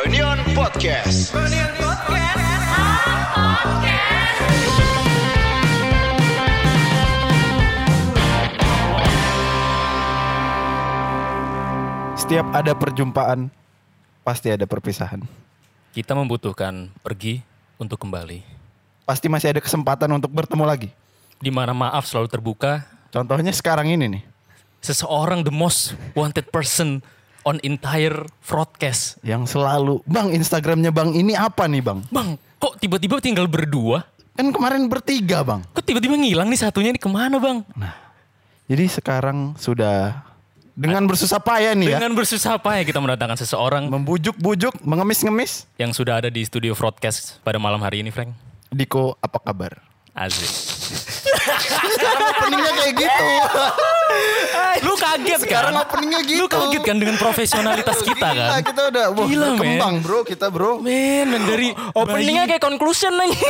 Reunion Podcast. Setiap ada perjumpaan, pasti ada perpisahan. Kita membutuhkan pergi untuk kembali. Pasti masih ada kesempatan untuk bertemu lagi. Di mana maaf selalu terbuka. Contohnya sekarang ini nih, Seseorang the most wanted person on entire broadcast. yang selalu, Bang Instagramnya Bang ini apa nih Bang? Bang, kok tiba-tiba tinggal berdua? Kan kemarin bertiga Bang. Kok tiba-tiba ngilang nih satunya nih ke mana bang? Jadi sekarang sudah dengan bersusah payah nih ya. Dengan bersusah payah kita mendatangkan seseorang Membujuk-bujuk, mengemis-ngemis. yang sudah ada di studio broadcast pada malam hari ini, Frank. Diko apa kabar? Aziz. Sekarang openingnya kayak gitu. Lu kaget kan? Sekarang openingnya gitu. Lu kaget kan dengan profesionalitas kita Gila, kan? kita udah wah, Gila, berkembang bro kita bro. Men, men dari Openingnya kayak conclusion nih.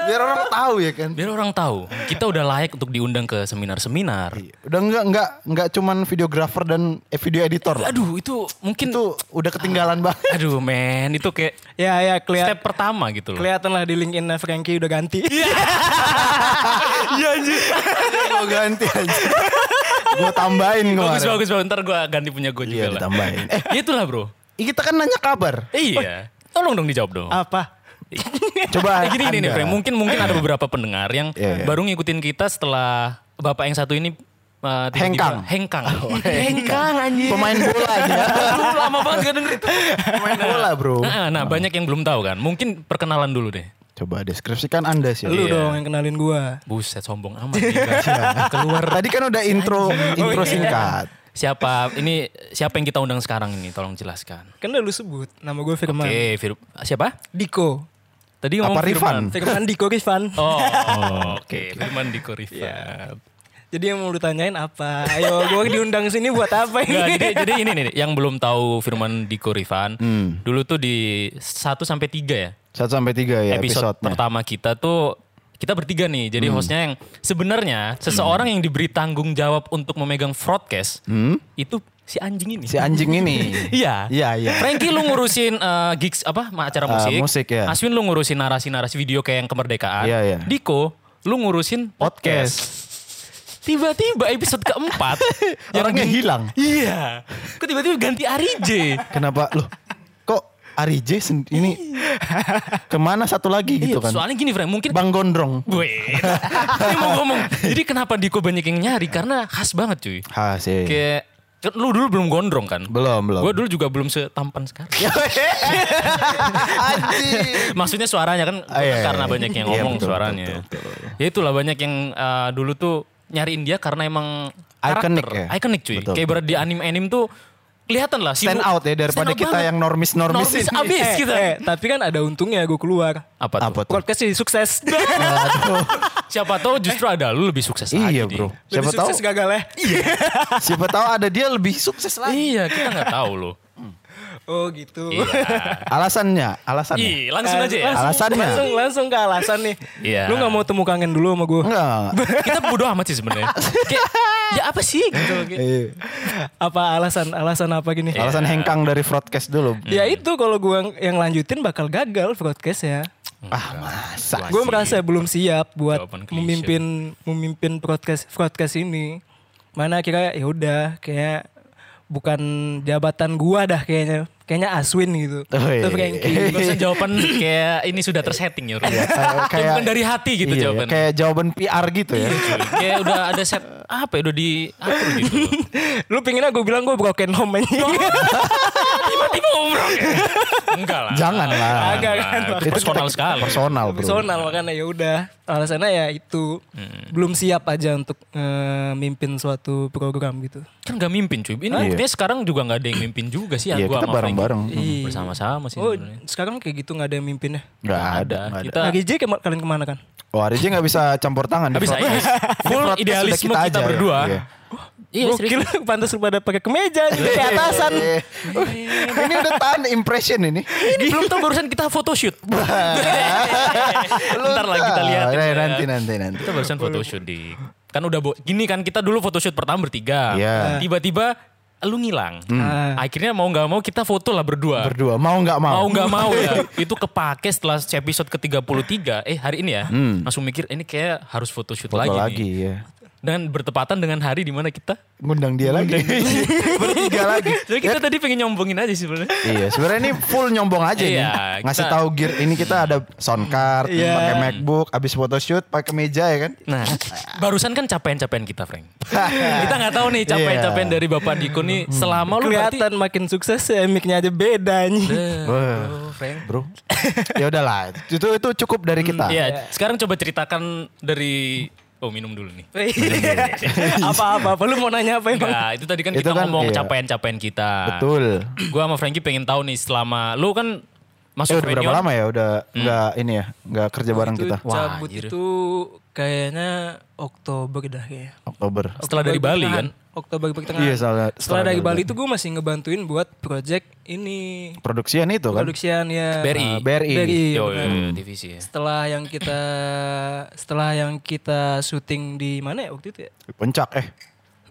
Biar orang tahu ya kan. Biar orang tahu, kita udah layak untuk diundang ke seminar-seminar. Udah enggak enggak enggak cuman videografer dan eh, video editor lah. Aduh, itu mungkin Itu udah ketinggalan banget. Aduh, men, itu kayak ya ya kelihatan step pertama gitu loh. kelihatan lah di LinkedIn Frankie udah ganti. Iya anjir. Gue ganti aja. Gue tambahin kemarin. Bagus, bagus, bagus. Ntar gue ganti punya gue juga Iya lah. ditambahin. Eh Eh, itulah bro. kita kan nanya kabar. Iya. Tolong dong dijawab dong. Apa? Coba Eh, gini, gini nih. Mungkin mungkin ada beberapa pendengar yang Iya, iya. baru ngikutin kita setelah bapak yang satu ini uh, tiba-tiba- Hengkang. Oh, Hengkang. Hengkang anjir. Pemain bola dia. Aduh, lama banget gak denger itu. Pemain bola bro. Nah, nah, banyak yang belum tahu kan. Mungkin perkenalan dulu deh. Coba deskripsikan anda sih. Lu Iya. dong yang kenalin gua. Buset sombong amat. Keluar. Tadi kan udah intro intro singkat. Siapa ini siapa yang kita undang sekarang ini? Tolong jelaskan. Kan udah lu sebut nama gue Firman. Oke, Fir- siapa? Diko. Tadi ngomong Apa Rifan? Firman. Firman Diko Rifan. Oh, oke. Firman Diko Rifan. Jadi yang mau lu tanyain apa? Ayo gue diundang sini buat apa ini? Nggak, jadi, jadi ini nih, yang belum tahu Firman Diko Rifan, Hmm. dulu tuh di 1 sampai 3 ya. Satu sampai tiga ya episode episode pertama kita tuh kita bertiga nih. Jadi Hmm. hostnya yang sebenarnya seseorang yang diberi tanggung jawab untuk memegang broadcast itu si anjing ini. Hmm? Si anjing ini. Iya. Iya, iya. Frankie lu ngurusin eh, gigs apa acara Eh, musik. musik, ya. Aswin lu ngurusin narasi-narasi video kayak yang kemerdekaan. Iya, iya. Diko lu ngurusin podcast. Tiba-tiba episode keempat Orangnya hilang. Iya. Kok tiba-tiba ganti Ari J? Kenapa? Loh Ari J ini ke mana satu lagi gitu Iya, kan? Soalnya gini Frank, mungkin Bang Gondrong. Gue mau ngomong Jadi kenapa Diko banyak yang nyari Karena khas banget cuy Hasil. Kayak kan Lu dulu belum gondrong kan Belum, belum. Gue dulu juga belum setampan sekarang. Maksudnya suaranya kan Ah, iya, Karena iya. banyak yang Iya, ngomong betul, suaranya betul, betul, Ya itulah banyak yang eh, Dulu tuh nyariin dia Karena emang Iconic karakter. ya? Iconic cuy Betul, Kayak berat di anime-anime tuh Kelihatan lah Stand out ya daripada out kita banget. yang normis-normis Normis ini. abis eh, kita eh, tapi kan ada untungnya gue keluar. Apa tuh? Apa tuh? Podcast jadi sukses. Siapa tahu justru ada lu lebih sukses Iya lagi bro. Di. Siapa Lebih tahu? sukses gagal ya? Siapa tahu ada dia lebih sukses lagi. Iya kita nggak tahu loh. Oh gitu. Iya. Alasannya, alasannya. Ih, langsung aja ya. Langsung, Alasannya? Langsung, langsung ke alasan nih. Iya. Lu gak mau temu kangen dulu sama gue? Enggak. Kita bodo amat sih sebenarnya. Kayak, ya apa sih gitu. Iya. Apa alasan? Alasan apa gini? Alasan hengkang dari broadcast dulu. Ya itu kalau gue yang lanjutin bakal gagal broadcast ya. Ah masa. Gue merasa belum siap buat memimpin memimpin broadcast broadcast ini. Mana kira ya udah kayak bukan jabatan gua dah kayaknya. Kayaknya Aswin gitu. Oh, iya. Itu Frankie. Gak usah jawaban kayak ini sudah tersetting ya. Ru. Kayak, Kayak bukan dari hati gitu iya, jawabannya. Kayak jawaban PR gitu ya. Cuy, Kayak udah ada set apa ya udah di atur gitu. Lu pinginnya gue bilang gue broken home anjing. Tiba-tiba ngobrol ya. Enggak lah. Jangan lah. Agak kan. Itu personal kita- sekali. Personal bro. Personal makanya ya udah. Alasannya ya itu belum siap aja untuk eh, mimpin suatu program gitu. Kan gak mimpin cuy. Ini Iya. buktinya sekarang juga gak ada yang mimpin juga sih. Iya gua kita bareng-bareng. Frankie. Bersama-sama sih Oh, sekarang kayak gitu nggak ada yang mimpinnya. Gak ada. nggak ada. Kita ke- kalian ke mana kan? Oh Ari J gak bisa campur tangan. Gak di bisa, iya. Full idealisme sudah kita aja ya. berdua. Iya. Iya Gue serius. kira pantas lu pada pakai kemeja kayak atasan. Ini udah tahan impression ini. Ini belum tahu barusan kita photoshoot. Ntar lah kita lihat. Nanti nanti nanti. Kita barusan photoshoot di. Kan udah bo- gini kan kita dulu photoshoot pertama bertiga. Iya. Tiba-tiba lu ngilang. Ah. Akhirnya mau nggak mau kita foto lah berdua. Berdua mau nggak mau? Mau nggak mau ya. Itu kepake setelah episode ke-33. Eh hari ini ya. Langsung mikir ini kayak harus photoshoot Foto lagi, lagi, nih. ya. Dan bertepatan dengan hari di mana kita. Ngundang dia lagi. Bertiga lagi. Jadi kita tadi pengen nyombongin aja sih sebenarnya. Iya, sebenarnya ini full nyombong aja nih. Iya, Ngasih kita- tahu gear ini kita ada sound card, Iya. pakai MacBook, habis photoshoot pakai meja ya kan. Nah, barusan kan capaian-capaian kita, Frank. kita nggak tahu nih capaian-capaian Iya. dari Bapak Diko nih selama lu berarti Kelihatan makin sukses ya mic-nya aja beda nih. Wah. oh, Frank. Bro. ya udahlah, itu itu cukup dari kita. Iya, sekarang coba ceritakan dari Oh minum dulu nih. Apa-apa, apa lu mau nanya apa emang? Enggak, itu tadi kan Itu kita kan, ngomong iya. capaian-capaian kita. Betul. Gua sama Frankie pengen tahu nih selama lu kan Eh, masuk udah berapa lama ya udah nggak ini ya, nggak kerja bareng itu kita. Wah, cabut anjir. itu kayaknya Oktober dah kayaknya. Oktober. Setelah dari Oktober Bali kan? Oktober pertengahan. Iya, setelah- setelah, setelah dari Bali itu gue masih ngebantuin buat project ini Produksian itu kan. produksian ya BRI. Ah, BRI. BRI, Yo, yo, yo, divisi ya. Setelah yang kita setelah yang kita syuting di mana ya waktu itu ya? Di Puncak eh.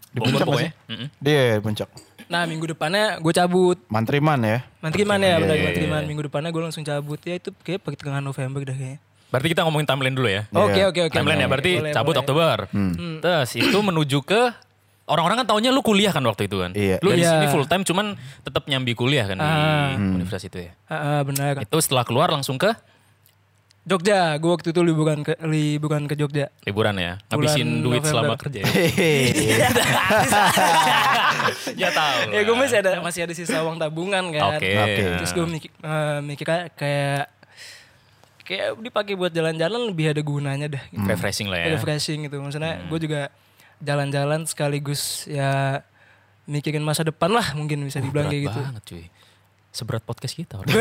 Di Puncak sih? Mm-mm. Dia di Puncak. Nah minggu depannya gue cabut. Mantriman ya. Mantriman ya, benar iya, Mantriman. iya. Minggu depannya gue langsung cabut ya itu kayak pertengahan November dah kayaknya. Berarti kita ngomongin timeline dulu ya. Oke Iya. oke oke. timeline ya berarti boleh, cabut boleh. Oktober. Terus itu menuju ke orang-orang kan taunya lu kuliah kan waktu itu kan. Iya. Lu di Iya. sini full time cuman tetap nyambi kuliah kan di Ah. universitas itu ya. Ah, ah, benar. Itu setelah keluar langsung ke Jogja, gue waktu itu liburan ke liburan ke Jogja. liburan ya. Ngabisin Bulan duit November. selama kerja ya. tahu. Ya gue masih ada masih ada sisa uang tabungan kan. Oke. Oke. Terus gue mikir eh, mikirnya kayak kayak dipakai buat jalan-jalan lebih ada gunanya dah. Gitu. refreshing lah ya. Refreshing gitu. Maksudnya gue juga jalan-jalan sekaligus ya mikirin masa depan lah mungkin bisa dibilang Berat kayak gitu. banget cuy. Seberat podcast kita. orang.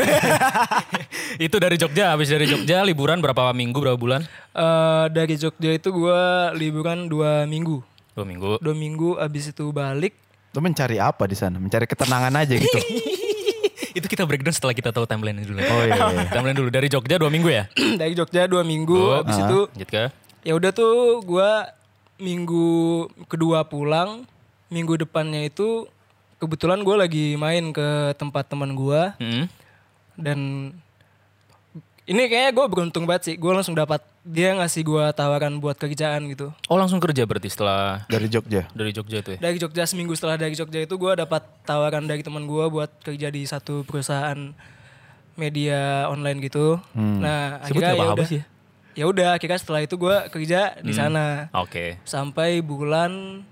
itu dari Jogja, habis dari Jogja liburan berapa minggu, berapa bulan? Eh, dari Jogja itu gue liburan dua minggu. Dua minggu. Dua minggu abis itu balik. Lu mencari apa di sana? Mencari ketenangan aja gitu. itu kita breakdown setelah kita tahu timeline dulu. Oh iya. iya. timeline dulu dari Jogja dua minggu ya. dari Jogja dua minggu. Abis ah. itu ya udah tuh gue minggu kedua pulang. Minggu depannya itu kebetulan gue lagi main ke tempat teman gue Hmm. dan ini kayaknya gue beruntung banget sih. Gue langsung dapat dia ngasih gue tawaran buat kerjaan gitu. Oh langsung kerja berarti setelah Dari Jogja. dari Jogja itu ya. Dari Jogja seminggu setelah dari Jogja itu gue dapat tawaran dari teman gue buat kerja di satu perusahaan media online gitu. Nah Sebut akhirnya ya apa-apa udah. sih ya? Ya udah akhirnya setelah itu gue kerja di sana Oke. sampai bulan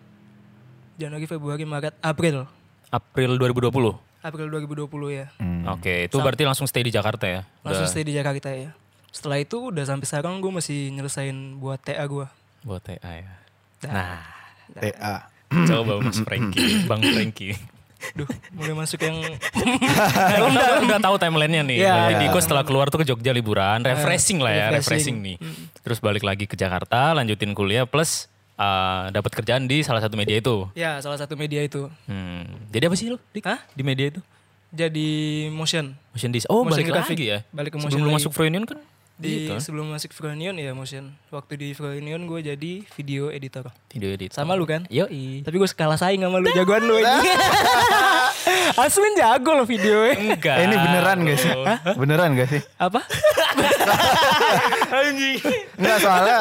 Januari, Februari, Maret, April. April 2020. April 2020 ya. Oke, itu berarti langsung stay di Jakarta ya. Langsung Udah stay di Jakarta ya. Setelah itu udah sampai sekarang gue masih nyelesain buat TA gue. buat TA ya. Nah, TA. coba Mas Franky, Bang Franky. Duh, mulai masuk yang Nah, udah, udah tahu timelinenya nih. Iya. Berarti Diko setelah keluar tuh ke Jogja liburan, refreshing lah ya, refreshing, refreshing. nih. Terus balik lagi ke Jakarta, lanjutin kuliah plus uh, dapat kerjaan di salah satu media itu. ya salah satu media itu. Hmm. Jadi apa sih lo Dik? Hah? di media itu? Jadi motion. Motion design. Oh, Motion balik graphic. lagi ya. Balik ke Sebelum motion lu lagi. masuk Froynion kan? Di Gitu. sebelum masuk Froynion ya motion. Waktu di Froynion gue jadi video editor. Video edit. Sama lu kan? Yo, Tapi gue kalah saing sama lu jagoan lu ini. Aswin jago loh videonya. Enggak. Eh, ini beneran gak sih? Beneran gak sih? Apa? Anjing. Enggak soalnya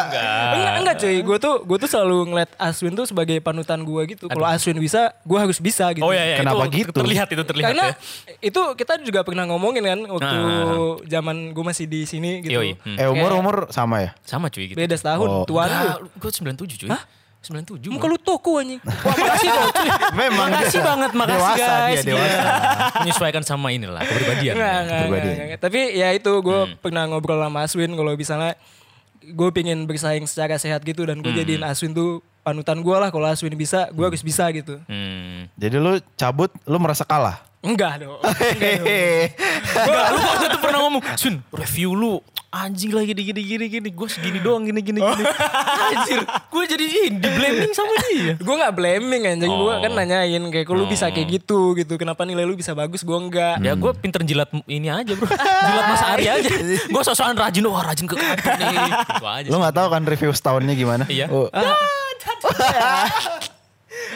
enggak, enggak cuy. Gue tuh gue tuh selalu ngeliat Aswin tuh sebagai panutan gue gitu. Kalau Aswin bisa, gue harus bisa gitu. Oh iya, iya. Kenapa itu gitu? Terlihat itu terlihat Karena ya. itu kita juga pernah ngomongin kan waktu Nah. zaman gue masih di sini gitu. Yoi. Hmm. eh umur umur sama ya? Sama cuy gitu. Beda setahun, Oh. tuan lu. Gue 97 cuy. Hah? 97. Muka lu toko anjing. Wah, makasih loh cuy. Memang Makasih banget, makasih dewasa guys. Dia, dewasa. Gila. Menyesuaikan sama inilah kepribadian. Enggak, enggak. Tapi ya itu gue Hmm. pernah ngobrol sama Aswin kalau misalnya gue pengen bersaing secara sehat gitu dan gue Hmm. jadiin Aswin tuh panutan gue lah kalau Aswin bisa gue harus bisa gitu. Hmm. Jadi lu cabut, lu merasa kalah. Enggak dong. Enggak dong. Enggak, lu waktu itu pernah ngomong, Sun, review lu anjing lagi gini gini gini gini, gue segini doang gini gini gini. Anjir, gue jadi di blaming sama dia. gue nggak blaming anjing gue Oh. kan nanyain kayak kalau lu bisa kayak gitu gitu kenapa nilai lu bisa bagus gue enggak Ya gue pinter jilat ini aja bro, jilat Mas Ari aja. Gue sosokan rajin, wah rajin ke kantor nih. Gitu aja. Lu nggak tahu kan review setahunnya gimana? Iya. Oh,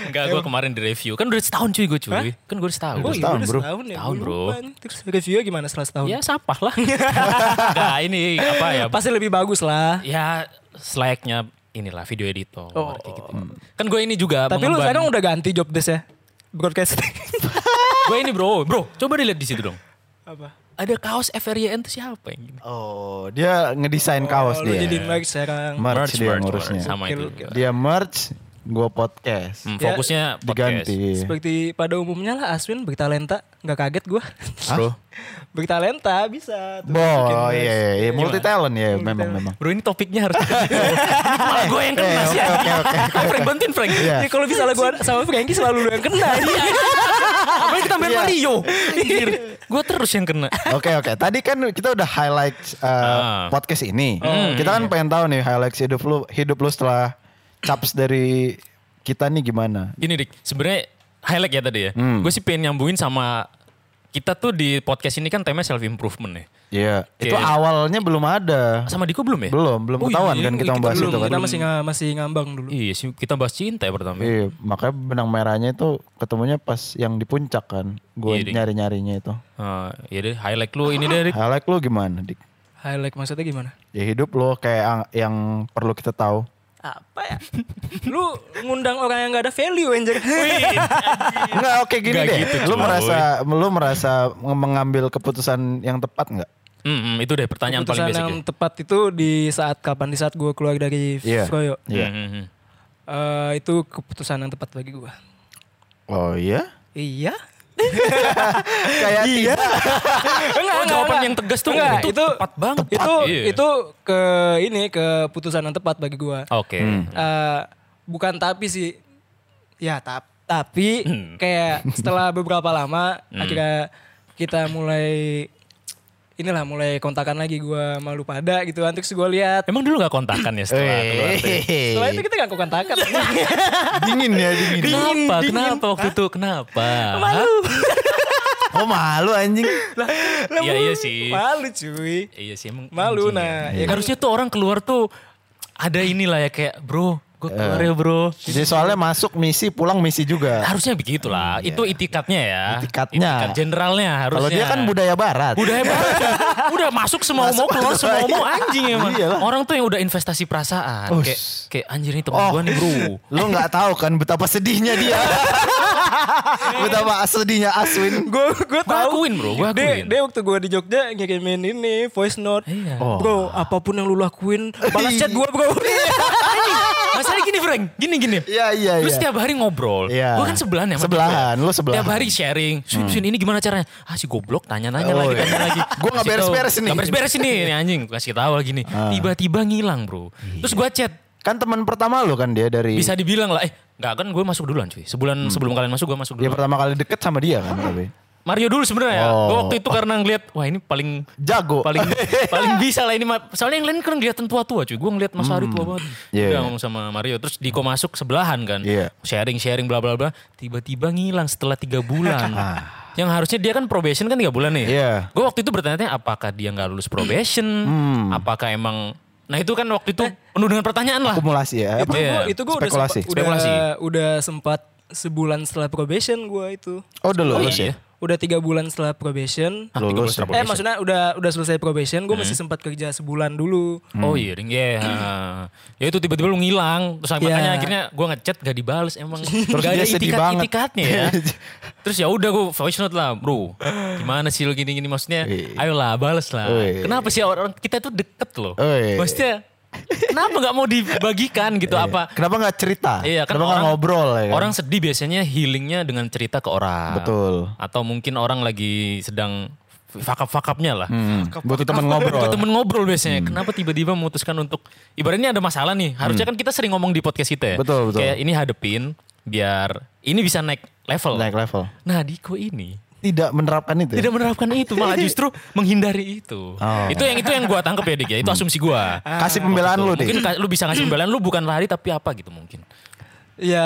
Enggak, gue kemarin di review. Kan udah setahun cuy gue cuy. Kan gue udah setahun. Oh iya setahun, udah bro. setahun ya. Setahun, Gua bro. Terus review gimana setelah setahun? Ya sampah lah. Enggak, ini apa ya. Pasti lebih bagus lah. Ya slacknya inilah video editor. Oh. Kayak gitu. Kan gue ini juga Tapi lu mengemban- sekarang udah ganti job desk ya? Broadcast. Gue ini bro. Bro, coba dilihat di situ dong. Apa? Ada kaos FRYN tuh siapa yang gini? Oh, dia ngedesain kaos Oh, lu dia. jadi merch sekarang. merch, dia ngurusnya. Sama Oke, itu. Dia merch, gue podcast. Hmm, Ya, fokusnya podcast. Diganti. Seperti pada umumnya lah Aswin bertalenta. Nggak kaget gue. Bro, bertalenta bisa. tuh Bo, oh iya, iya, iya. multi talent ya, Multi memang talent. memang. bro ini topiknya harus Malah gue yang kena Eh, sih. oke, oke, oke. Frank, bantuin Frank. Iya. Ya, kalau misalnya gue sama Frankie selalu lu yang kena. Apalagi kita main Iya. Mario. Gue terus yang kena. Oke oke, tadi kan kita udah highlight uh, Ah. podcast ini. Hmm. Kita kan pengen tahu nih highlight hidup lu, hidup lu setelah caps dari kita nih gimana? Gini dik, sebenarnya highlight ya tadi ya. Hmm. Gue sih pengen nyambuin sama kita tuh di podcast ini kan temanya self improvement ya. Iya, itu Oke. awalnya belum ada. Sama Diko belum ya? Belum, belum Oh ketahuan iya, kan kita kita membahas belum, itu kan. kita masih nga- masih ngambang dulu. Iya sih, kita bahas cinta ya pertama. Iya, makanya benang merahnya itu ketemunya pas yang di puncak kan. Gue Iya, nyari-nyarinya itu. Ah, iya deh, highlight lu ini deh. Dik. Highlight lu gimana, Dik? Highlight maksudnya gimana? Ya hidup lu kayak yang, yang perlu kita tahu. Apa ya? lu ngundang orang yang gak ada value anjir. Enggak, oke gini Nggak deh. gitu, lu merasa lu merasa mengambil keputusan yang tepat nggak? Hmm, hmm, itu deh pertanyaan paling Keputusan basic. yang ya. tepat itu di saat kapan? Di saat gue keluar dari Iya. Froyo. Iya. Hmm, hmm, hmm. Eh, itu keputusan yang tepat bagi gue. Oh iya? Iya. Kayak iya. enggak, Oh, jawaban yang tegas tuh Enggak, itu itu tepat banget. Itu Iya. itu ke ini keputusan yang tepat bagi gue. Oke. Eh, bukan tapi sih. Ya, tap, tapi Hmm. kayak setelah beberapa lama akhirnya kita mulai inilah mulai kontakan lagi gua malu pada gitu kan terus gue lihat Emang dulu gak kontakan ya setelah keluar? teh? setelah itu kita gak kontakan dingin ya dingin. Kenapa? Kenapa waktu itu? Kenapa? malu Oh malu anjing. Iya iya sih. malu cuy Iya sih emang. malu anjing nah ya. ya Harusnya tuh orang keluar tuh ada inilah ya kayak bro, gue keluar ya bro. Jadi soalnya masuk misi pulang misi juga. Harusnya begitulah. Itu itikatnya ya. Itikatnya. Itikat generalnya harusnya. Kalau dia kan budaya barat. Budaya banget. udah masuk semua mau keluar semua mau anjing emang. Iyalah. Orang tuh yang udah investasi perasaan. Ush. Kayak kayak anjir ini temen Oh. gue nih bro. Lu nggak tahu kan betapa sedihnya dia. betapa sedihnya Aswin. gue gue Gue tahu akuin bro, gue dia, akuin. dia waktu gue di Jogja ngirimin ini voice note Iya. Oh. bro apa pun yang lu lakuin balas chat gue bro Masalahnya gini Frank, gini gini. Iya iya Lu iya. setiap hari ngobrol. Iya. Gue kan sebelahan ya. Sebelahan, ya. lu sebelahan. Setiap hari sharing. Swin, Swin ini gimana caranya? Ah si goblok tanya-nanya Oh, lagi, iya. tanya lagi. Gua nggak Kasih tahu. beres-beres nih. Nggak beres-beres ini, ini anjing. Kasih tahu lagi nih. Ah. Tiba-tiba ngilang bro. Terus gue chat. Kan teman pertama lu kan dia dari Bisa dibilang lah, eh nggak kan gue masuk duluan cuy. Sebulan sebelum kalian masuk gue masuk duluan. pertama kali deket sama dia kan tapi. Mario dulu sebenarnya. Oh. Gue waktu itu karena ngeliat, wah ini paling Jago. paling paling bisa lah ini Ma- soalnya yang lain kan kelihatan tua-tua cuy gue ngeliat Mas Ari tua banget Iya. udah ngomong sama Mario terus Diko masuk sebelahan kan Iya. sharing sharing bla bla bla tiba-tiba ngilang setelah tiga bulan yang harusnya dia kan probation kan tiga bulan nih Ah. Iya. gue waktu itu bertanya apakah dia nggak lulus probation Hmm. apakah emang nah itu kan waktu itu penuh dengan pertanyaan lah Akumulasi ya. itu? Iya. gue itu gue udah Spekulasi. sempat, udah Spekulasi. udah sempat sebulan setelah probation gue itu Oh udah lulus iya. ya? Udah tiga bulan setelah probation Ah, tiga bulan Lulus. setelah eh probation. maksudnya udah udah selesai probation gue masih sempat kerja sebulan dulu Oh iya, ding. ya. ya itu tiba-tiba lu ngilang. Terus Iya. makanya akhirnya gua ngechat gak dibales emang. Terus gak ada sedih itikat banget. itikatnya ya. Terus ya udah gua voice note lah, bro. Gimana sih lu gini-gini maksudnya? Wih. Ayolah bales lah. Wih. Kenapa sih orang kita tuh deket loh? Wih. Maksudnya kenapa nggak mau dibagikan gitu apa? Kenapa nggak cerita? Iya kan Kenapa nggak ngobrol ya kan? Orang sedih biasanya healingnya dengan cerita ke orang. Betul. Atau mungkin orang lagi sedang fakap-fakapnya lah. Hmm, butuh teman ngobrol. Butuh temen ngobrol biasanya. Kenapa tiba-tiba memutuskan untuk ibaratnya ada masalah nih. Harusnya kan kita sering ngomong di podcast kita ya. Hmm. Betul, betul. Kayak ini hadepin biar ini bisa naik level. Naik level. Nah, Diko ini Tidak menerapkan itu. ya? tidak menerapkan itu, malah justru menghindari itu. Oh. Itu yang itu yang gua tangkap ya, Dik ya. Itu asumsi gua. Kasih pembelaan lu deh. Mungkin lu bisa ngasih pembelaan lu bukan lari tapi apa gitu mungkin. ya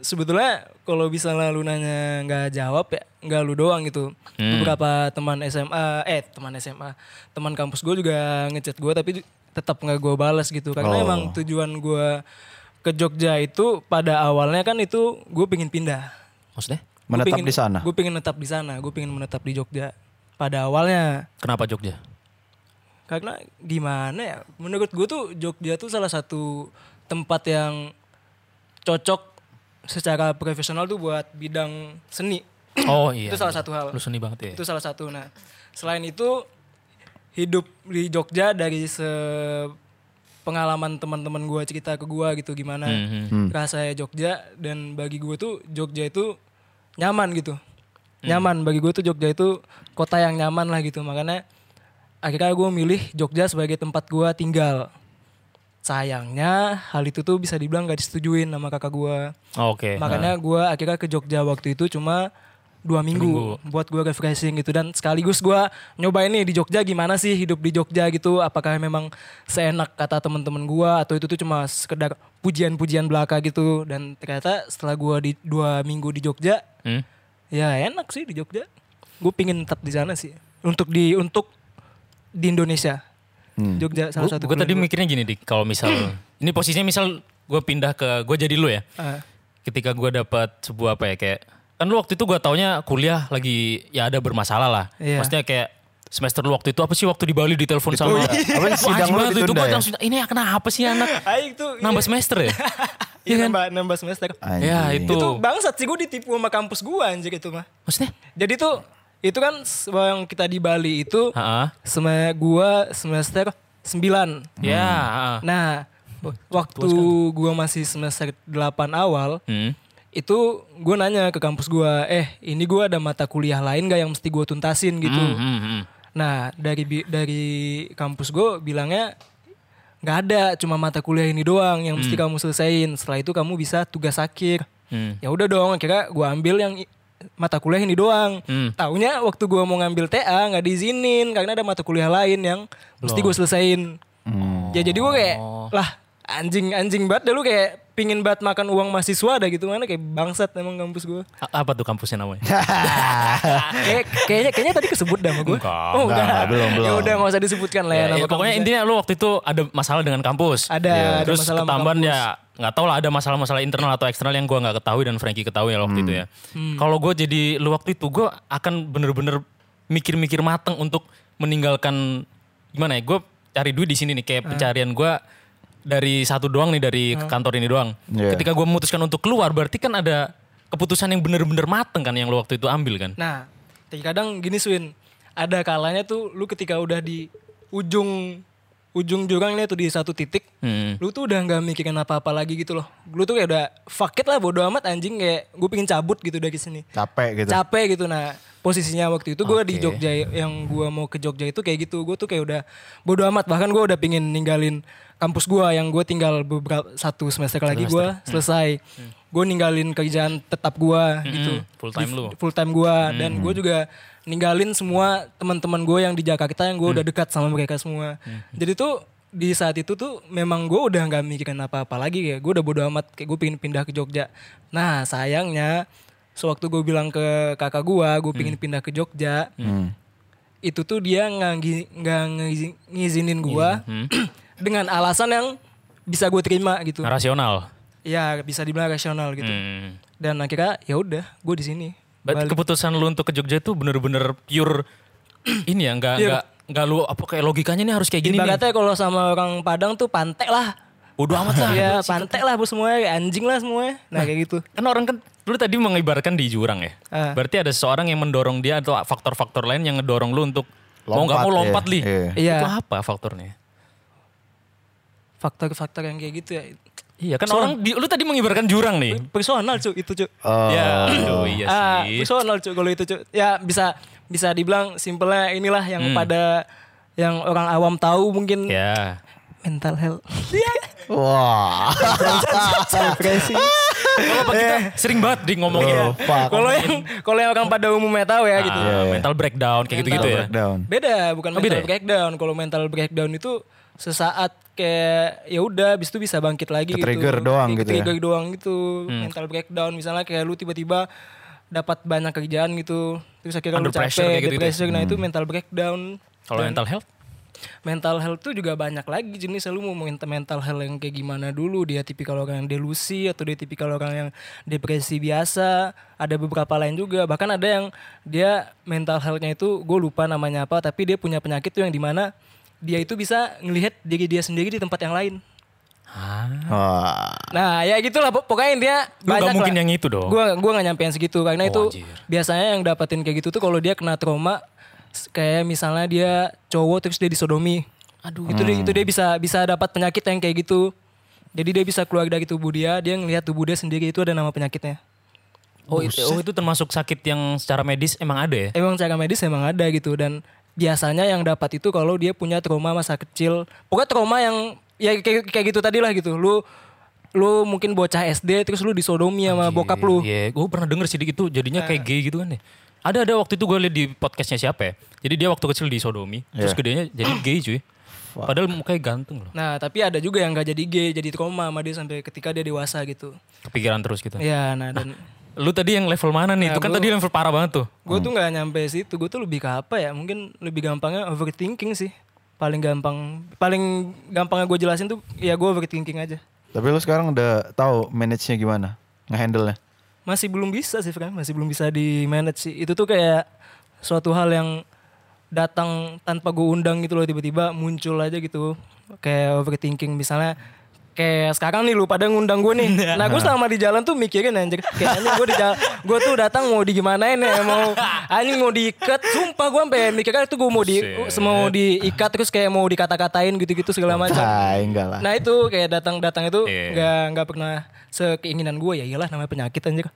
sebetulnya kalau misalnya lu nanya nggak jawab ya nggak lu doang gitu Hmm. beberapa teman SMA eh teman SMA teman kampus gue juga ngechat gue tapi tetap nggak gue balas gitu karena Oh. emang tujuan gue ke Jogja itu pada awalnya kan itu gue pengen pindah. Maksudnya? Menetap di sana. Gue pengen menetap di sana. Gue pengen menetap di Jogja. Pada awalnya Kenapa Jogja? karena gimana ya? Menurut gue tuh Jogja tuh salah satu tempat yang cocok secara profesional tuh buat bidang seni. Oh iya. itu salah satu hal. Lu seni banget ya. Itu salah satu. Nah, selain itu hidup di Jogja dari se pengalaman teman-teman gue cerita ke gue gitu gimana Mhm. rasanya Jogja dan bagi gue tuh Jogja itu nyaman gitu. Nyaman bagi gue tuh Jogja itu kota yang nyaman lah gitu. Makanya akhirnya gue milih Jogja sebagai tempat gue tinggal. Sayangnya hal itu tuh bisa dibilang gak disetujuin sama kakak gue. Oh, Oke. Makanya gue akhirnya ke Jogja waktu itu cuma dua minggu, buat gue refreshing gitu dan sekaligus gue nyobain nih di Jogja gimana sih hidup di Jogja gitu apakah memang seenak kata teman-teman gue atau itu tuh cuma sekedar pujian-pujian belaka gitu dan ternyata setelah gue di dua minggu di Jogja Hmm? ya enak sih di Jogja gue pingin tetap di sana sih untuk di untuk di Indonesia Hmm. Jogja salah satu Gue tadi mikirnya gini dik, kalau misal ini posisinya misal gue pindah ke gue jadi lu ya. Ah, Ketika gue dapat sebuah apa ya kayak kan lu waktu itu gue taunya kuliah lagi ya ada bermasalah lah. Iya. Maksudnya kayak semester lu waktu itu apa sih waktu di Bali ditelepon sama Apa sidang lu itu gue ya? langsung ini kenapa sih anak nambah semester ya? iya, nambah nambah semester Anjing. ya itu. itu bangsat sih gue ditipu sama kampus gue anjir itu mah Maksudnya? Jadi tuh itu kan yang kita di Bali itu Ha-ha. sem gua semester 9. Ya. ha-ha. Nah, waktu gua masih semester 8 awal, Hmm. itu gua nanya ke kampus gua, "Eh, ini gua ada mata kuliah lain gak yang mesti gua tuntasin gitu?" Hmm, hmm, hmm. Nah, dari bi- dari kampus gua bilangnya nggak ada, cuma mata kuliah ini doang yang mesti kamu selesaiin. Setelah itu kamu bisa tugas akhir. Hmm. Ya udah dong, akhirnya gua ambil yang mata kuliah ini doang. Hmm. Taunya waktu gua mau ngambil TA nggak diizinin karena ada mata kuliah lain yang mesti gue selesaiin. Ya jadi gue kayak lah anjing anjing banget dah lu kayak pingin banget makan uang mahasiswa dah gitu mana kayak bangsat emang kampus gue. A- Apa tuh kampusnya namanya? kayak kayaknya kayaknya tadi kesebut dah sama gue. Enggak. Oh, Enggak, udah. enggak, belum, Ya belum. udah nggak usah disebutkan lah ya, Ya, nama ya, pokoknya kampusnya. intinya lu waktu itu ada masalah dengan kampus. Ada, ada Terus masalah ketambahan ya nggak tahu lah ada masalah-masalah internal atau eksternal yang gua nggak ketahui dan Frankie ketahui ya waktu itu ya. Hmm. Kalau gue jadi lu waktu itu gue akan bener-bener mikir-mikir mateng untuk meninggalkan gimana ya? Gue cari duit di sini nih Ah. kayak pencarian gue dari satu doang nih dari kantor ini doang. Iya. Ketika gue memutuskan untuk keluar berarti kan ada keputusan yang bener-bener mateng kan yang lu waktu itu ambil kan. Nah, kadang gini Swin, ada kalanya tuh lu ketika udah di ujung ujung jurang nih tuh di satu titik, Hmm. lu tuh udah nggak mikirin apa-apa lagi gitu loh. Lu tuh kayak udah fuck it lah bodo amat anjing kayak gue pengen cabut gitu dari sini. Capek gitu. Capek gitu nah. Posisinya waktu itu gue di Oke. Jogja yang gue mau ke Jogja itu kayak gitu. Gue tuh kayak udah bodo amat bahkan gue udah pingin ninggalin kampus gue yang gue tinggal beberapa satu semester lagi gue selesai. Gue ninggalin kerjaan tetap gue gitu. full time lu. Full time gue dan gue juga ninggalin semua teman-teman gue yang di Jakarta yang gue udah dekat sama mereka semua. Jadi tuh di saat itu tuh memang gue udah nggak mikirin apa-apa lagi kayak gue udah bodo amat kayak gue pengen pindah ke Jogja. Nah sayangnya sewaktu gue bilang ke kakak gue gue pengen pindah ke Jogja Hmm. itu tuh dia nggak nggak ngizi- ngizinin gue dengan alasan yang bisa gue terima gitu. Rasional. Ya bisa dibilang rasional gitu. Hmm. Dan akhirnya ya udah gue di sini. Berarti keputusan lu untuk ke Jogja itu bener-bener pure ini ya nggak nggak nggak lu apa kayak logikanya nih harus kayak gini. Ibaratnya kalau sama orang Padang tuh pantek lah. Bodoh amat lah. Ya pantek lah bu semuanya, kayak anjing lah semuanya. Nah kayak gitu. Kan orang kan lu tadi mengibarkan di jurang ya. Ah. Berarti ada seseorang yang mendorong dia atau faktor-faktor lain yang ngedorong lu untuk mau nggak mau Lompat, lompat iya. li. Iya. Iya. Itu apa faktornya? Faktor-faktor yang kayak gitu ya. Iya kan orang di, lu tadi mengibarkan jurang nih. Personal cuy itu cuy. Oh. Ya, aduh iya Ah, sih. personal cuy kalau itu cuy. Ya bisa bisa dibilang simpelnya inilah yang Hmm. pada yang orang awam tahu mungkin Ya. mental health. Wah. Depresi. Kalau kita sering banget di ngomongin Oh. Kalau yang kalau yang orang pada umumnya tahu ya gitu. ah, Iya, iya. mental breakdown kayak gitu-gitu ya. Breakdown. Beda, bukan Oh, mental beda ya? breakdown. Kalau mental breakdown itu sesaat kayak ya udah habis itu bisa bangkit lagi Ke-trigger gitu. doang Kayak gitu ya? Ke-trigger doang gitu. Hmm. Mental breakdown misalnya kayak lu tiba-tiba dapat banyak kerjaan gitu. Terus akhirnya Under lu capek, pressure ya? depresi. Nah, itu mental breakdown. Kalau mental health? Mental health tuh juga banyak lagi jenis lu mau minta mental health yang kayak gimana dulu dia tipikal orang yang delusi atau dia tipikal orang yang depresi biasa ada beberapa lain juga bahkan ada yang dia mental healthnya itu gue lupa namanya apa tapi dia punya penyakit tuh yang di mana dia itu bisa ngelihat diri dia sendiri di tempat yang lain Ah. Nah ya gitulah pok- pokoknya dia Lu banyak gak mungkin lah. yang itu dong. Gua gua gak nyampein segitu karena Oh, itu anjir. biasanya yang dapetin kayak gitu tuh kalau dia kena trauma kayak misalnya dia cowok terus dia disodomi. Aduh, itu dia, itu dia bisa bisa dapat penyakit yang kayak gitu. Jadi dia bisa keluar dari tubuh dia, dia ngelihat tubuh dia sendiri itu ada nama penyakitnya. Oh, itu, oh itu termasuk sakit yang secara medis emang ada ya? Emang cara medis emang ada gitu dan biasanya yang dapat itu kalau dia punya trauma masa kecil. Pokoknya trauma yang ya kayak kayak gitu tadi lah gitu. Lu lu mungkin bocah SD terus lu disodomi sama bokap lu. Iya, gue pernah denger sih itu jadinya kayak gay gitu kan ya. Ada ada waktu itu gue liat di podcastnya siapa ya. Jadi dia waktu kecil disodomi, terus Iya. gedenya jadi gay cuy. Padahal mukanya ganteng loh. Nah, tapi ada juga yang gak jadi gay, jadi trauma sama dia sampai ketika dia dewasa gitu. Kepikiran terus gitu. Ya, nah dan Lu tadi yang level mana nih? Nah, itu kan gua- tadi level parah banget tuh. gue tuh nggak nyampe situ, gue tuh lebih ke apa ya? Mungkin lebih gampangnya overthinking sih. Paling gampang, paling gampangnya gue jelasin tuh ya gue overthinking aja. Tapi lu sekarang udah tahu manage-nya gimana? Nge-handle-nya? Masih belum bisa sih, Fran. Masih belum bisa di manage sih. Itu tuh kayak suatu hal yang datang tanpa gue undang gitu loh tiba-tiba muncul aja gitu. Kayak overthinking misalnya kayak sekarang nih lu pada ngundang gue nih. Nah gue selama di jalan tuh mikirin anjir. Kayak anjing gue di jalan, gue tuh datang mau digimanain ya. Mau anjing mau diikat. Sumpah gue sampai mikirnya itu gue mau di mau diikat terus kayak mau dikata-katain gitu-gitu segala macam. Ah, enggak lah. Nah itu kayak datang-datang itu Iya. nggak nggak pernah sekeinginan gue ya iyalah namanya penyakit anjir.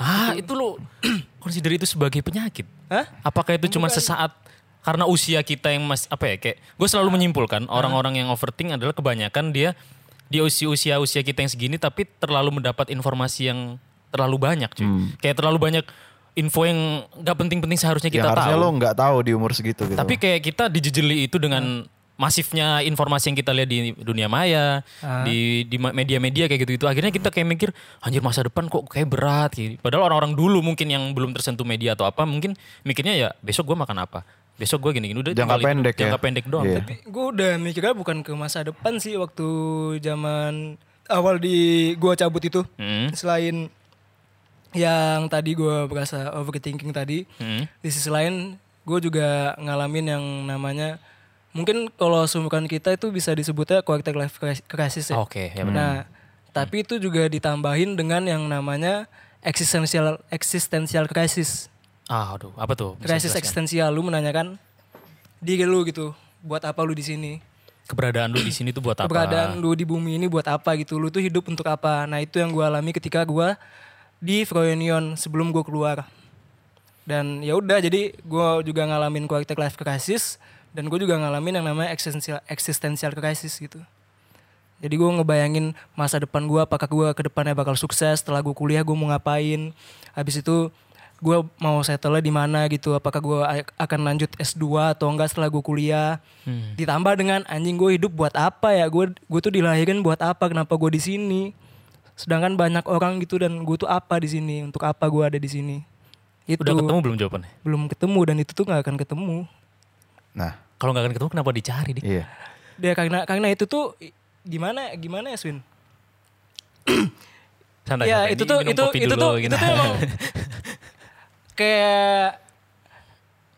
Ah, itu lu consider itu sebagai penyakit? Hah? Apakah itu cuma sesaat karena usia kita yang masih apa ya kayak gue selalu menyimpulkan orang-orang yang overthink adalah kebanyakan dia di usia-usia usia kita yang segini tapi terlalu mendapat informasi yang terlalu banyak cuy. Kayak terlalu banyak info yang nggak penting-penting seharusnya Yang kita harusnya tahu. lu nggak tahu di umur segitu gitu. Tapi kayak kita dijejeli itu dengan masifnya informasi yang kita lihat di dunia maya, di di ma- media-media kayak gitu itu akhirnya kita kayak mikir anjir masa depan kok kayak berat gitu. Padahal orang-orang dulu mungkin yang belum tersentuh media atau apa mungkin mikirnya ya besok gua makan apa. Besok gue gini-gini udah Jangka tinggal itu, pendek ya? jangka pendek doang. Iya. Tapi Gue udah mikirnya bukan ke masa depan sih waktu zaman awal di gua cabut itu. Hmm. Selain yang tadi gua berasa overthinking tadi, Hmm. di sisi lain gue juga ngalamin yang namanya mungkin kalau seumuran kita itu bisa disebutnya quarter life cri- crisis ya. Oke, ya benar. Nah, tapi itu juga ditambahin dengan yang namanya existential existential crisis. Ah, aduh, apa tuh? Bisa Krisis jelaskan? eksistensial lu menanyakan diri lu gitu, buat apa lu di sini? Keberadaan lu di sini tuh buat apa? Keberadaan lu di bumi ini buat apa gitu? Lu tuh hidup untuk apa? Nah, itu yang gua alami ketika gua di Froyonion sebelum gua keluar. Dan ya udah jadi gua juga ngalamin quarter life crisis dan gue juga ngalamin yang namanya existential existential crisis gitu. Jadi gue ngebayangin masa depan gue apakah gue ke depannya bakal sukses setelah gue kuliah gue mau ngapain. Habis itu gue mau settle di mana gitu. Apakah gue akan lanjut S2 atau enggak setelah gue kuliah. Ditambah dengan anjing gue hidup buat apa ya? Gue gue tuh dilahirin buat apa? Kenapa gue di sini? Sedangkan banyak orang gitu dan gue tuh apa di sini? Untuk apa gue ada di sini? Itu Udah ketemu belum jawabannya? belum ketemu dan itu tuh nggak akan ketemu. Nah, Kalau nggak akan ketemu kenapa dicari nih? iya. Dia karena karena itu tuh gimana gimana ya Swin? Santai, ya santai. itu tuh itu itu tuh gitu. itu tuh emang kayak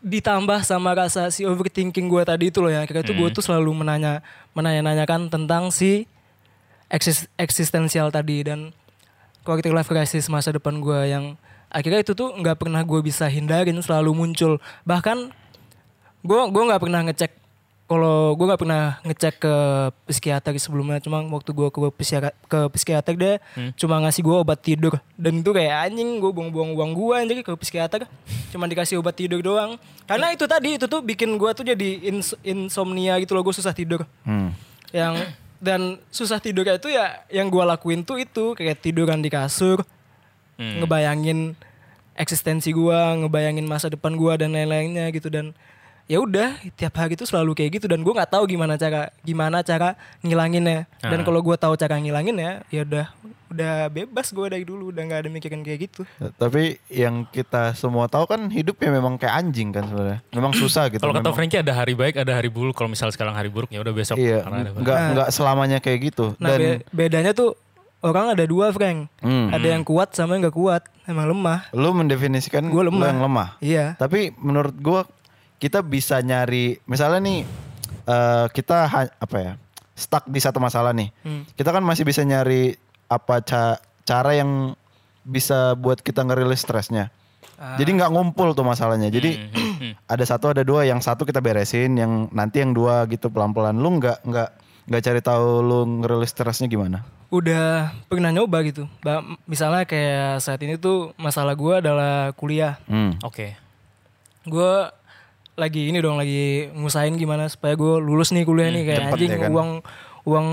ditambah sama rasa si overthinking gue tadi itu loh ya kayak itu gue Hmm. tuh selalu menanya menanya-nanyakan tentang si eksis, eksistensial tadi dan quality life crisis masa depan gue yang akhirnya itu tuh nggak pernah gue bisa hindarin selalu muncul bahkan gue gue nggak pernah ngecek kalau gue nggak pernah ngecek ke psikiater sebelumnya cuma waktu gue ke psikiater ke psikiater dia cuma ngasih gue obat tidur. Dan itu kayak anjing gue buang-buang uang gue anjing ke psikiater. Cuma dikasih obat tidur doang. Karena itu tadi itu tuh bikin gue tuh jadi ins- insomnia gitu loh gue susah tidur. Hmm. yang dan susah tidur itu ya yang gue lakuin tuh itu kayak tiduran di kasur Hmm. ngebayangin eksistensi gue ngebayangin masa depan gue dan lain-lainnya gitu. Dan ya udah tiap hari itu selalu kayak gitu dan gue nggak tahu gimana cara gimana cara ngilanginnya dan Ah. kalau gue tahu cara ngilanginnya ya udah udah bebas gue dari dulu udah nggak ada mikirin kayak gitu Tapi yang kita semua tahu kan hidup ya memang kayak anjing kan sebenarnya. Memang susah gitu. Kalau kata. Frankie ada hari baik, ada hari buruk. Kalau misal sekarang hari buruk ya udah besok. Iya, karena ada nggak nggak selamanya kayak gitu. nah Dan be- bedanya tuh orang ada dua Frank Hmm. ada yang kuat sama yang nggak kuat emang lemah lu mendefinisikan Gua lu lemah. yang lemah. iya Tapi menurut gua kita bisa nyari misalnya nih eh, kita ha- apa ya stuck di satu masalah nih. Hmm. Kita kan masih bisa nyari apa ca- cara yang bisa buat kita ngerilis stresnya. Ah. Jadi nggak ngumpul tuh masalahnya. Jadi Hmm, ada satu ada dua, yang satu kita beresin, yang nanti yang dua gitu pelan-pelan. Lu nggak nggak nggak cari tahu lu ngerilis stresnya gimana? udah pernah nyoba gitu misalnya kayak saat ini tuh masalah gue adalah kuliah Hmm. Oke. gue lagi ini dong lagi ngusahain gimana supaya gue lulus nih kuliah nih. Kayak cepet anjing ya kan? uang uang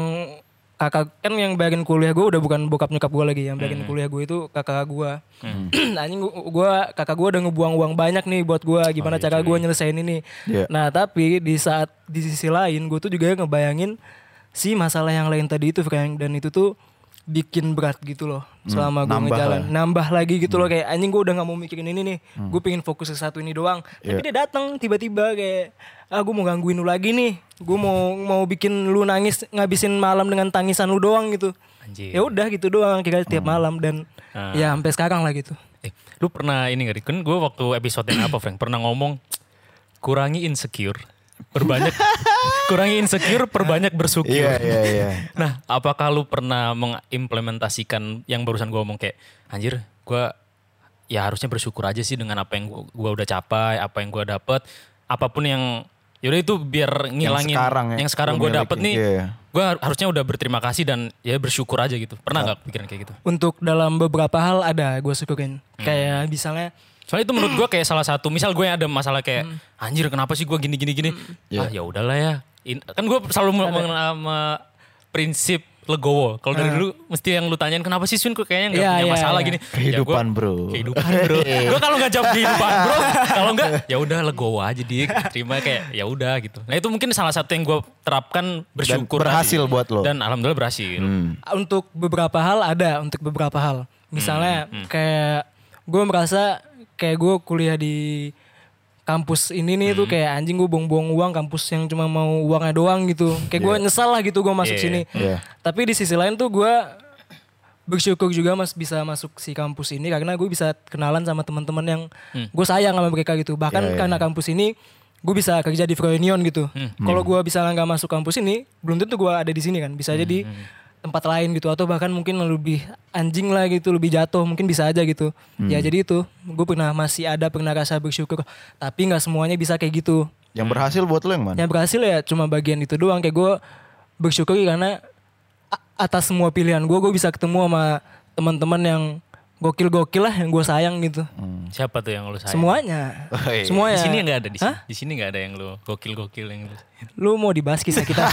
kakak kan yang bayarin kuliah gue udah bukan bokap nyokap gue lagi yang bayarin kuliah gue itu kakak gue anjing gue kakak gue udah ngebuang uang banyak nih buat gue gimana cara gue nyelesain ini. Iya. nah tapi di saat di sisi lain gue tuh juga ngebayangin si masalah yang lain tadi itu Frank. Dan itu tuh bikin berat gitu loh selama gue ngejalan lah. nambah lagi gitu loh kayak anjing gue udah nggak mau mikirin ini nih gue pengen fokus ke satu ini doang tapi Iya. dia datang tiba-tiba kayak ah gue mau gangguin lu lagi nih gue mau mau bikin lu nangis ngabisin malam dengan tangisan lu doang gitu Anjir. ya udah gitu doang kira tiap malam dan Ah. ya sampai sekarang lah gitu Eh, lu pernah ini gak? Kan gue waktu episode yang apa, Frank? Pernah ngomong kurangi insecure, perbanyak kurangi insecure, perbanyak bersyukur. Iya iya iya. Nah, apakah lu pernah mengimplementasikan yang barusan gue ngomong kayak anjir, gue ya harusnya bersyukur aja sih dengan apa yang gue udah capai, apa yang gue dapet, apa pun yang yaudah itu biar ngilangin sekarang ya, yang sekarang gue dapet nih, iya. gue harusnya udah berterima kasih dan ya bersyukur aja gitu. Pernah nggak pikiran kayak gitu? untuk dalam beberapa hal ada gue syukurin Hmm. kayak misalnya Soalnya itu menurut gue kayak salah satu, misal gue ada masalah kayak Hmm. anjir kenapa sih gue gini gini gini, Iya. ah ya udahlah ya. In- kan gue selalu me- mengenal sama prinsip legowo. Kalau dari dulu mesti yang lu tanyain kenapa sih Sun kok kayaknya nggak Iya, punya iya, masalah iya. gini. Kehidupan, Ya gua- bro. Kehidupan bro. gue kalau nggak jawab kehidupan bro, kalau nggak ya udah legowo aja dik. Terima kayak ya udah gitu. Nah itu mungkin salah satu yang gue terapkan bersyukur. berhasil tadi. buat lo. Dan alhamdulillah berhasil. Hmm. untuk beberapa hal ada untuk beberapa hal misalnya Hmm, kayak gue merasa kayak gue kuliah di kampus ini nih Hmm. tuh kayak anjing gue buang-buang uang kampus yang cuma mau uangnya doang gitu. Kayak gue nyesal lah gitu gue masuk Iya. sini. Iya. tapi di sisi lain tuh gue bersyukur juga mas bisa masuk si kampus ini karena gue bisa kenalan sama teman-teman yang gue sayang sama mereka gitu. Bahkan Iya, iya, karena kampus ini gue bisa kerja di Froynion gitu. Kalau gue bisa nggak masuk kampus ini belum tentu gue ada di sini kan. Bisa jadi tempat lain gitu atau bahkan mungkin lebih anjing lah gitu lebih jatuh mungkin bisa aja gitu. Ya jadi itu gue pernah masih ada pernah rasa bersyukur. Tapi nggak semuanya bisa kayak gitu. Yang berhasil buat lo yang mana? yang berhasil ya cuma bagian itu doang. Kayak gue bersyukur karena atas semua pilihan gue gue bisa ketemu sama teman-teman yang gokil-gokil lah yang gue sayang gitu Siapa tuh yang lu sayang? semuanya Oh, iya. semuanya Di sini nggak ada di sini. Hah? Di sini nggak ada yang lu gokil-gokil yang lu. lu mau dibahas kisah kita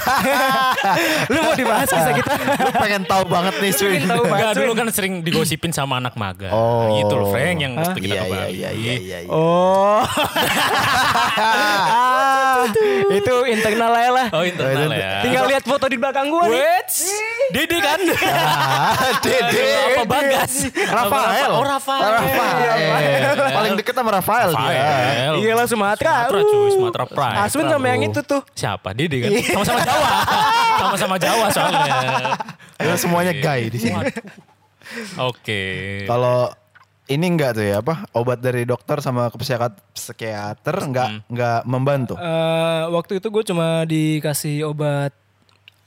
lu mau dibahas kisah kita Lu pengen tahu banget nih Swin. Pengen tahu banget. Dulu kan sering digosipin sama anak maga. Oh. Gitu loh, Frank yang mesti kita Iya iya iya iya iya. iya. oh Ah, itu internal aja lah Oh, internal ya. tinggal lihat foto di belakang gue nih Dede kan? Ah, Dede. Apa Bagas? Rafael. Oh, Rafael. Rafael. Paling deket sama Rafael dia. Rafael. Iya lah Sumatera. Sumatera cuy, Uh. Sumatera Pride. Aswin sama yang itu tuh. Siapa? Dede kan? Sama-sama Jawa. Sama-sama Jawa soalnya. Itu semuanya gay di sini. Oke. Kalau ini enggak tuh ya apa obat dari dokter sama ke psikiater, psikiater enggak enggak membantu. Eh, waktu itu gue cuma dikasih obat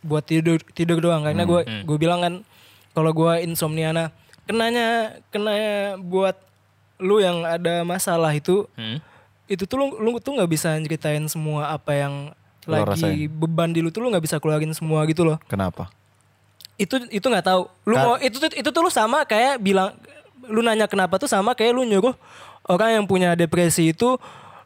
buat tidur tidur doang karena gue gue bilang kan kalau gue insomnia nah kenanya kenanya buat lu yang ada masalah itu Hmm. itu tuh lu, lu tuh nggak bisa ceritain semua apa yang Lu lagi rasain. beban di lu tuh lu nggak bisa keluarin semua gitu loh Kenapa? itu itu nggak tahu lu Ka- mau itu tuh itu tuh lu sama kayak bilang lu nanya kenapa tuh sama kayak lu nyuruh orang yang punya depresi itu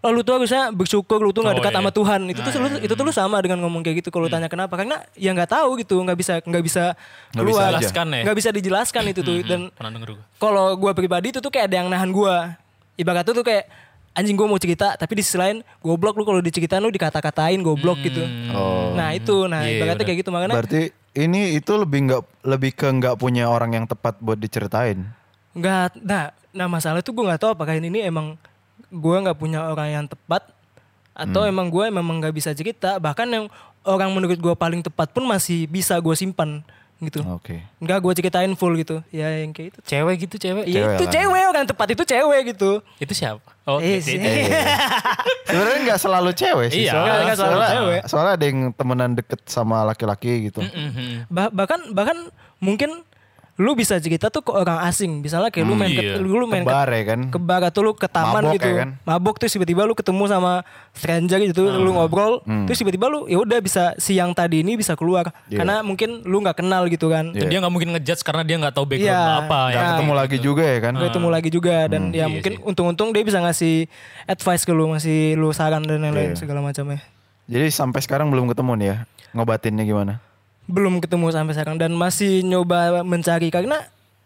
lalu tuh harusnya bersyukur lu tuh nggak Oh, dekat iya. sama Tuhan itu tuh Nah, lu, itu tuh lu sama dengan ngomong kayak gitu kalau lu tanya kenapa karena ya nggak tahu gitu nggak bisa nggak bisa Nggak bisa keluar aja. Jelaskan ya? nggak bisa dijelaskan itu tuh dan Pernah denger gue. kalau gua pribadi itu tuh kayak ada yang nahan gua ibarat tuh tuh kayak anjing gue mau cerita tapi di sisi lain goblok lu kalau diceritain lu dikata-katain goblok gitu. Oh. Nah itu, nah Iya, ibaratnya bener. kayak gitu makanya Berarti ini itu lebih nggak lebih ke nggak punya orang yang tepat buat diceritain. nggak, nah, nah masalah itu gue nggak tahu apakah ini emang gue nggak punya orang yang tepat atau emang gue memang nggak bisa cerita bahkan yang orang menurut gue paling tepat pun masih bisa gue simpan gitu. Oke. Nggak gue ceritain full gitu. Ya yang kayak itu. Cewek gitu cewek. Ya, Cewek itu lah. cewek orang tepat itu cewek gitu. Itu siapa? Oh, Eh, itu- sih. itu. Sebenarnya nggak selalu cewek sih. Iya, soalnya, nggak selalu soalnya- cewek. soalnya ada yang temenan deket sama laki-laki gitu. Mhm. Bah- bahkan bahkan mungkin lu bisa cerita tuh ke orang asing. Misalnya kayak lu main iya. ke, lu main Ke bar ke, ya kan. ke bar atau lu ke taman Mabok gitu. ya kan? Mabok terus tiba-tiba lu ketemu sama stranger gitu, lu ngobrol, terus tiba-tiba lu ya udah bisa siang tadi ini bisa keluar Iya. karena mungkin lu nggak kenal gitu kan. Dan dia nggak mungkin ngejudge karena dia nggak tahu background Iya. lu apa Nggak ya. ketemu lagi juga ya kan. Lu ketemu lagi juga dan ya Iya mungkin sih. untung-untung dia bisa ngasih advice ke lu, ngasih lu saran dan lain-lain Iya. segala macamnya. Jadi sampai sekarang belum ketemu nih ya. Ngobatinnya gimana? Belum ketemu sampai sekarang dan masih nyoba mencari karena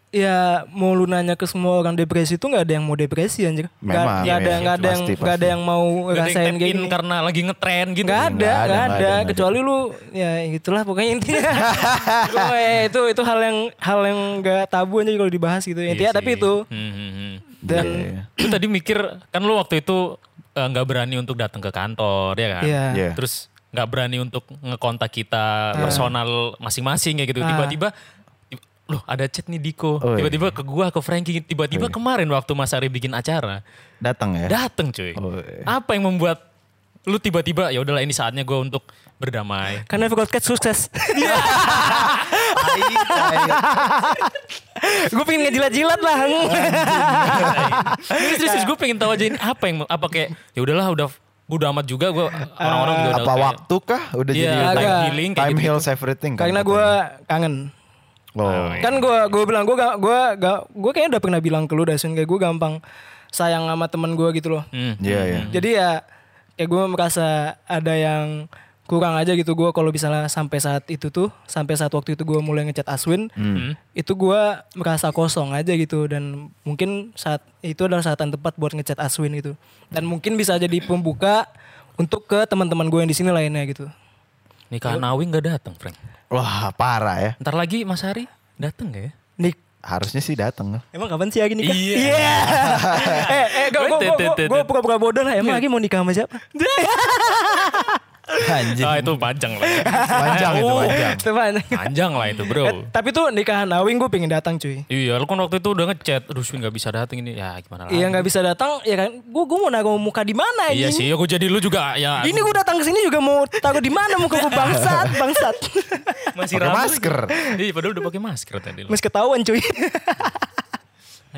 ya mau lu nanya ke semua orang depresi itu nggak ada yang mau depresi anjir nggak Memang, nggak ada iya, nggak ada yang nggak ada yang mau rasain kayak in gini karena lagi ngetren gitu. nggak ada Nggak ada, ada, ada, kecuali lu ya itulah pokoknya intinya Pokoknya itu itu hal yang hal yang nggak tabu aja kalau dibahas gitu Iya intinya tapi itu Hmm, hmm, hmm. dan Iya. Lu tadi mikir kan lu waktu itu eh, nggak berani untuk datang ke kantor ya kan? Iya. Iya. Terus nggak berani untuk ngekontak kita personal masing-masing kayak gitu. Ah. Tiba-tiba loh ada chat nih Diko. Oh, iya. Tiba-tiba ke gua ke Frankie. Tiba-tiba kemarin waktu Mas Ari bikin acara Datang ya. dateng cuy. Oh, iya. Apa yang membuat lu tiba-tiba ya udahlah ini saatnya gua untuk berdamai. karena podcast sukses gue pengen ngejilat-jilat lah serius gue pengen tahu aja ini apa yang apa kayak ya udahlah udah udah amat juga gue orang-orang juga udah Apa kayak- waktu kah? Udah Iya, jadi time Agak. healing kayak time gitu. heals everything kan karena gue kangen Oh. kan gue gue bilang gue gak gue gak gue kayaknya udah pernah bilang ke lu Dasun kayak gue gampang sayang sama temen gue gitu loh Hmm. Iya, iya. jadi ya kayak gue merasa ada yang kurang aja gitu gue kalau misalnya sampai saat itu tuh sampai saat waktu itu gue mulai ngechat Aswin Hmm. itu gue merasa kosong aja gitu dan mungkin saat itu adalah saat yang tepat buat ngechat Aswin gitu dan mungkin bisa jadi pembuka untuk ke teman-teman gue yang di sini lainnya gitu Nikah Nawi nggak datang, Frank. Wah, parah ya. Ntar lagi Mas Hari datang gak ya? Nik Harusnya sih datang. Emang kapan sih lagi nikah? Iya. eh, eh, gue gue gue gue pura-pura bodoh lah. Emang lagi mau nikah sama siapa? Anjing. Ah itu panjang lah. Panjang itu, Oh, panjang. Teman. Panjang lah itu bro. Eh, tapi tuh nikahan Awing gue pengen datang cuy. Iya, lu kan waktu itu udah ngechat, aduh Swin gak bisa datang ini. Ya gimana lagi. Iya nggak bisa datang, ya kan? Gue gue mau naruh muka di mana Iya ini? sih, aku jadi lu juga ya. Ini gue datang ke sini juga mau taruh di mana muka gue bangsat, bangsat. masih Pakai ragu masker. Iya, padahal udah pakai masker tadi lu. Mas ketahuan cuy.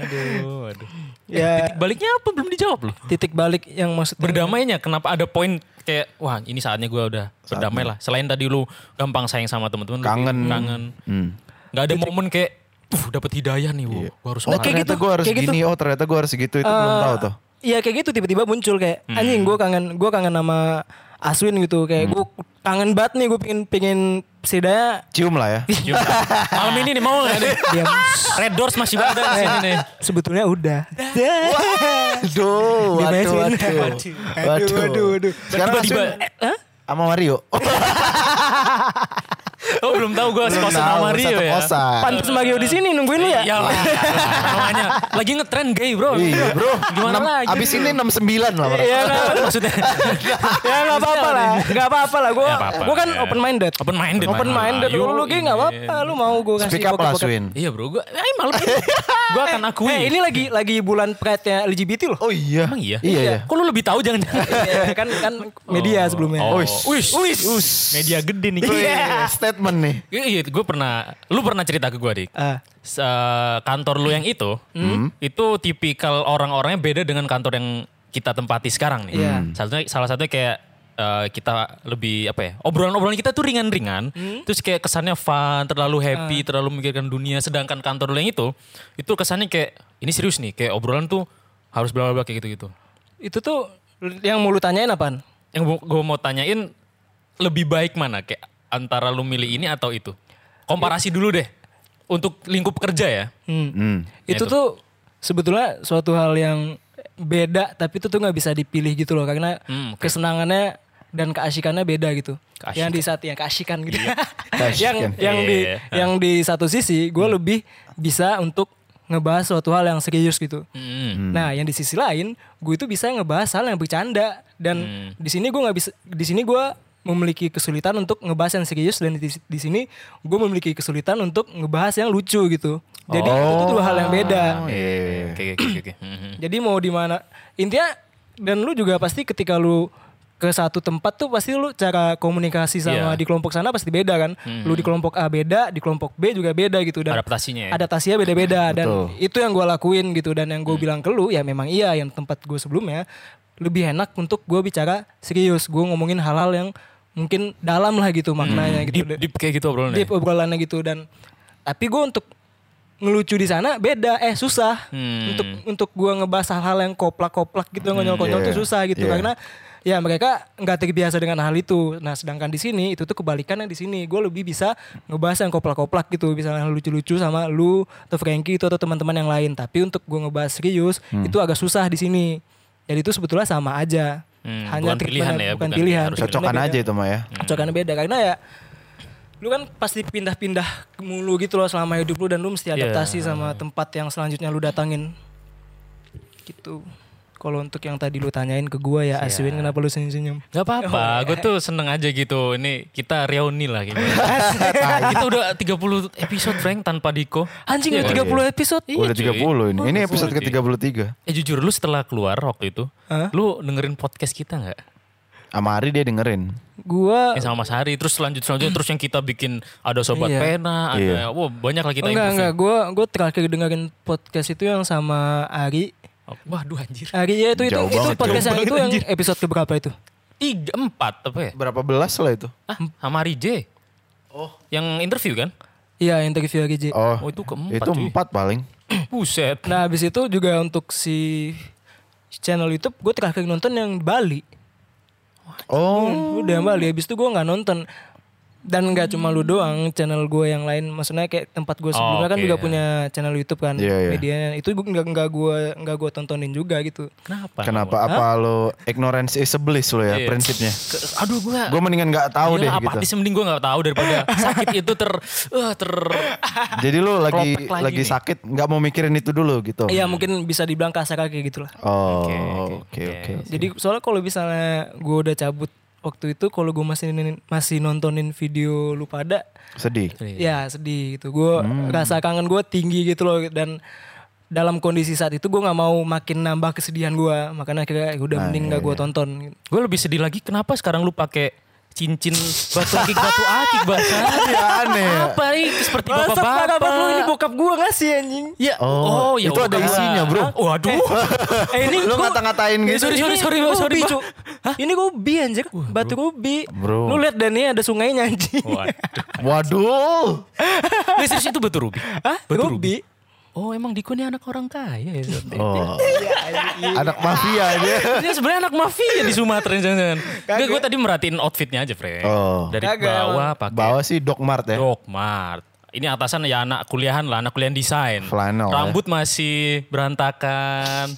Aduh, aduh. ya Titik baliknya apa belum dijawab lu? titik balik yang maksudnya Berdamainya kenapa ada poin kayak wah ini saatnya gue udah berdamai lah. Selain tadi lu gampang sayang sama temen-temen, lu Kangen. kangen. Hmm. Gak ada momen kayak, uh dapat hidayah nih, wow, gua harus Oh, sholat." kayak gitu, gue harus kayak gitu. gini. Oh, ternyata gue harus gitu. Itu belum Eh, tahu tuh. Iya kayak gitu tiba-tiba muncul kayak anjing gue kangen gue kangen sama Aswin gitu kayak gue kangen banget nih gue pengen pengen sedaya Cium lah ya. Cium. Malam ini nih mau gak nih? diam. Red Doors masih ada di sini nih. Sebetulnya udah. Aduh, waduh, waduh. Waduh, waduh, waduh. Sekarang Tiba-tiba, Eh, Hah? sama Mario. oh belum tahu gue sekosan sama Rio satu ya. kosan. Pantes Mario di sini nungguin lu ya? Iya lah. Namanya lagi ngetren gay bro. Iya bro. Gimana lagi? Abis ini 69 lah. Iya nggak maksudnya. ya nggak apa-apa lah, nggak apa-apa lah. Gue gue kan ya. open minded. Open minded. Open minded. Lu lu kayak nggak apa-apa. Lu mau gue kasih Speak up lah. Swin. Iya bro, gue eh, malam ini gue akan akui. Eh ini lagi lagi bulan pride-nya LGBT loh. Oh iya. Emang iya? Iya ya. Kok lu lebih tahu jangan Iya, kan kan media sebelumnya. Oh. Wis. Wis. Media gede nih. Iya. Statement nih. Iya, iya gue pernah, lu pernah cerita ke gue dik. Se- kantor lu yang itu, itu tipikal orang-orangnya beda dengan kantor yang kita tempati sekarang nih. Iya. Salah satunya, salah satunya kayak eh, kita lebih apa ya obrolan-obrolan kita tuh ringan-ringan, terus kayak kesannya fun, terlalu happy, terlalu memikirkan dunia. Sedangkan kantor lu yang itu, itu kesannya kayak ini serius nih, kayak obrolan tuh harus bla bla bla kayak gitu-gitu. Itu tuh yang mau lu tanyain apaan? Yang gue mau tanyain lebih baik mana kayak antara lu milih ini atau itu? Komparasi dulu deh untuk lingkup kerja ya. Hmm. Hmm. Itu Itu. tuh sebetulnya suatu hal yang beda tapi itu tuh nggak bisa dipilih gitu loh karena Hmm, oke. kesenangannya dan keasikannya beda gitu. Keasikan. Yang di saat yang keasikan gitu. Keasikan. yang yang di Iya. yang di satu sisi gue lebih bisa untuk ngebahas suatu hal yang serius gitu. Hmm. Nah, yang di sisi lain, gue itu bisa ngebahas hal yang bercanda dan Hmm. di sini gue nggak bisa di sini gue memiliki kesulitan untuk ngebahas yang serius dan di, di sini gue memiliki kesulitan untuk ngebahas yang lucu gitu. Jadi itu tuh dua hal yang beda. Iya. Oke oke oke oke. Hmm. Jadi mau di mana intinya dan lu juga pasti ketika lu ke satu tempat tuh pasti lu cara komunikasi sama Iya. di kelompok sana pasti beda kan. Lu di kelompok A beda, di kelompok B juga beda gitu dan Adaptasinya ya. adaptasinya beda-beda dan Betul. itu yang gue lakuin gitu dan yang gue bilang ke lu ya memang iya yang tempat gue sebelumnya lebih enak untuk gue bicara serius gue ngomongin hal-hal yang mungkin dalam lah gitu maknanya gitu. Deep deep kayak gitu obrolan deep obrolannya gitu dan tapi gue untuk ngelucu di sana beda. Eh susah. Hmm. untuk untuk gue ngebahas hal-hal yang koplak-koplak gitu konyol-konyol Iya, tuh susah gitu. iya. karena ya mereka nggak terbiasa dengan hal itu. Nah sedangkan di sini itu tuh kebalikannya di sini. Gue lebih bisa ngebahas yang koplak-koplak gitu. Misalnya lucu-lucu sama lu atau Frankie itu atau teman-teman yang lain. Tapi untuk gue ngebahas serius Hmm. itu agak susah di sini. Jadi itu sebetulnya sama aja Hmm, bukan treatmentnya pilihan ya, bukan bukan pilihan. harus Cocokan aja itu mah ya. cocokannya beda karena ya lu kan pasti pindah-pindah mulu gitu loh selama hidup lu dan lu mesti Iya. adaptasi sama tempat yang selanjutnya lu datangin. Gitu kalau untuk yang tadi lu tanyain ke gua ya Aswin kenapa lu senyum-senyum Gak apa-apa, gue tuh seneng aja gitu. Ini kita reuni lah gitu. kita udah 30 episode Frank tanpa Diko. anjing Iya, ya 30 episode Udah cuy. 30 ini. Ini episode cuy. ke-33. Eh jujur lu setelah keluar waktu itu, lu dengerin podcast kita nggak? Amari dia dengerin. gua Eh sama Mas Hari, terus selanjut selanjutnya terus yang kita bikin ada sobat Iya. pena, ada Iya. wah banyak lah kita enggak improve. enggak gua gua terakhir dengerin podcast itu yang sama Ari Oh, Waduh anjir. Ari ya itu itu, Jauh itu banget, podcast jauh yang itu banget, yang episode keberapa itu Tiga, empat apa ya? Berapa belas lah itu? Ah, sama J. Oh. Yang interview kan? iya interview Ari J Oh, Oh itu keempat itu cuy. empat paling. Buset. Nah habis itu juga untuk si channel YouTube gue terakhir nonton yang Bali. Oh, Udah yang Bali. Habis itu gue nggak nonton. Dan nggak cuma lu doang, channel gue yang lain, maksudnya kayak tempat gue sebelumnya kan oke. juga punya channel YouTube kan, Iya, iya. medianya. Itu gue nggak nggak gue nggak gue tontonin juga gitu. Kenapa? kenapa? Apa lo ignorance is bliss lo ya Iya. prinsipnya? Ke- Aduh gua Gue mendingan nggak tahu Iya, deh gitu. apatis mending gue gak tahu daripada sakit itu ter eh, ter Jadi lo lagi lagi lagi, nih. sakit nggak mau mikirin itu dulu gitu. Iya mungkin bisa dibilang kasar kayak gitu lah. Oh, Oke, oke oke, oke. oke. Jadi soalnya kalau misalnya gue udah cabut waktu itu, kalau gue masih masih nontonin video lu pada, Sedih. Ya sedih gitu. Gue Hmm. rasa kangen gue tinggi gitu loh dan dalam kondisi saat itu gue nggak mau makin nambah kesedihan gue. Makanya akhirnya ya udah Nah, mending iya, nggak gue iya. tonton. gue lebih sedih lagi kenapa sekarang lu pakai cincin batu akik batu akik bahasa Ya aneh apa ini seperti Masa bapak-bapak bapak lu ini bokap gue ngasih anjing. ya Oh, ya itu ada isinya, bro. Hah? waduh eh ini Lu gua- ngata-ngatain Eh, gitu. sorry, sorry, sorry, sorry, rubi, Pak. Cuk. Ini rubi anjir. Batu rubi. Bro. Lu lihat dan ini ada sungainya anjing. waduh Waduh. Wih, serius itu batu rubi Hah? Batu Rubi? Oh emang Diko ini anak orang kaya ya Oh. Anak mafia aja. Dia sebenarnya anak mafia di Sumatera jangan. Enggak, gue tadi merhatiin outfitnya aja, Fred. Oh. Dari Kagak, bawah pakai Bawah sih Doc Mart ya. Doc Mart. Ini atasan ya anak kuliahan lah, anak kuliahan desain. Flannel, ya. Rambut masih berantakan.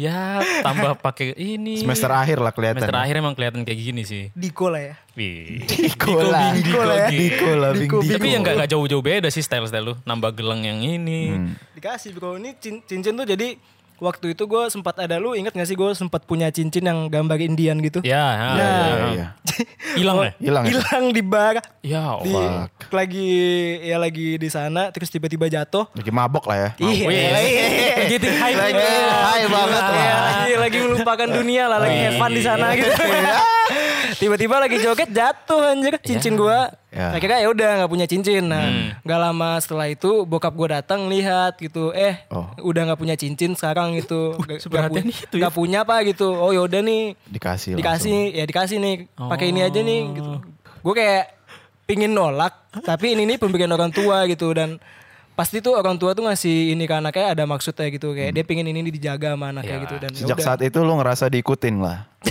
Ya, tambah pakai ini. Semester akhir lah kelihatan. Semester akhir emang kelihatan kayak gini sih. Diko lah ya. Wih. Diko lah. Diko lah. Diko lah. Tapi yang gak, gak jauh-jauh beda sih style-style lu. Nambah geleng yang ini. Hmm. Dikasih bro. Ini cin- cincin tuh jadi waktu itu gue sempat ada lu inget gak sih gue sempat punya cincin yang gambar Indian gitu. Ya, ya, Nah. ya, Iya, ya. iya. Hilang ya? Hilang ya? Hilang di bar. Ya Di, Allah. lagi ya lagi di sana terus tiba-tiba jatuh. Lagi mabok lah ya. Iya. Gitu high Lagi high banget Iya, lah. lagi lagi melupakan dunia lah, lagi have fun di sana gitu. Tiba-tiba lagi joget jatuh anjir cincin gua. Ya. Akhirnya ya udah nggak punya cincin. Nah, nggak lama setelah itu bokap gua datang lihat gitu. Eh, Oh. udah nggak punya cincin sekarang gitu. Pu- itu ya? nggak punya apa gitu. Oh yaudah nih, Dikasih dikasih ya dikasih nih. Pakai ini aja nih gitu. Oh. Gue kayak pingin nolak, tapi ini nih pemberian orang tua gitu dan pasti tuh orang tua tuh ngasih ini ke anaknya ada maksudnya gitu kayak dia pingin ini dijaga sama anaknya Ya. gitu dan Sejak yaudah. saat itu lu ngerasa diikutin lah.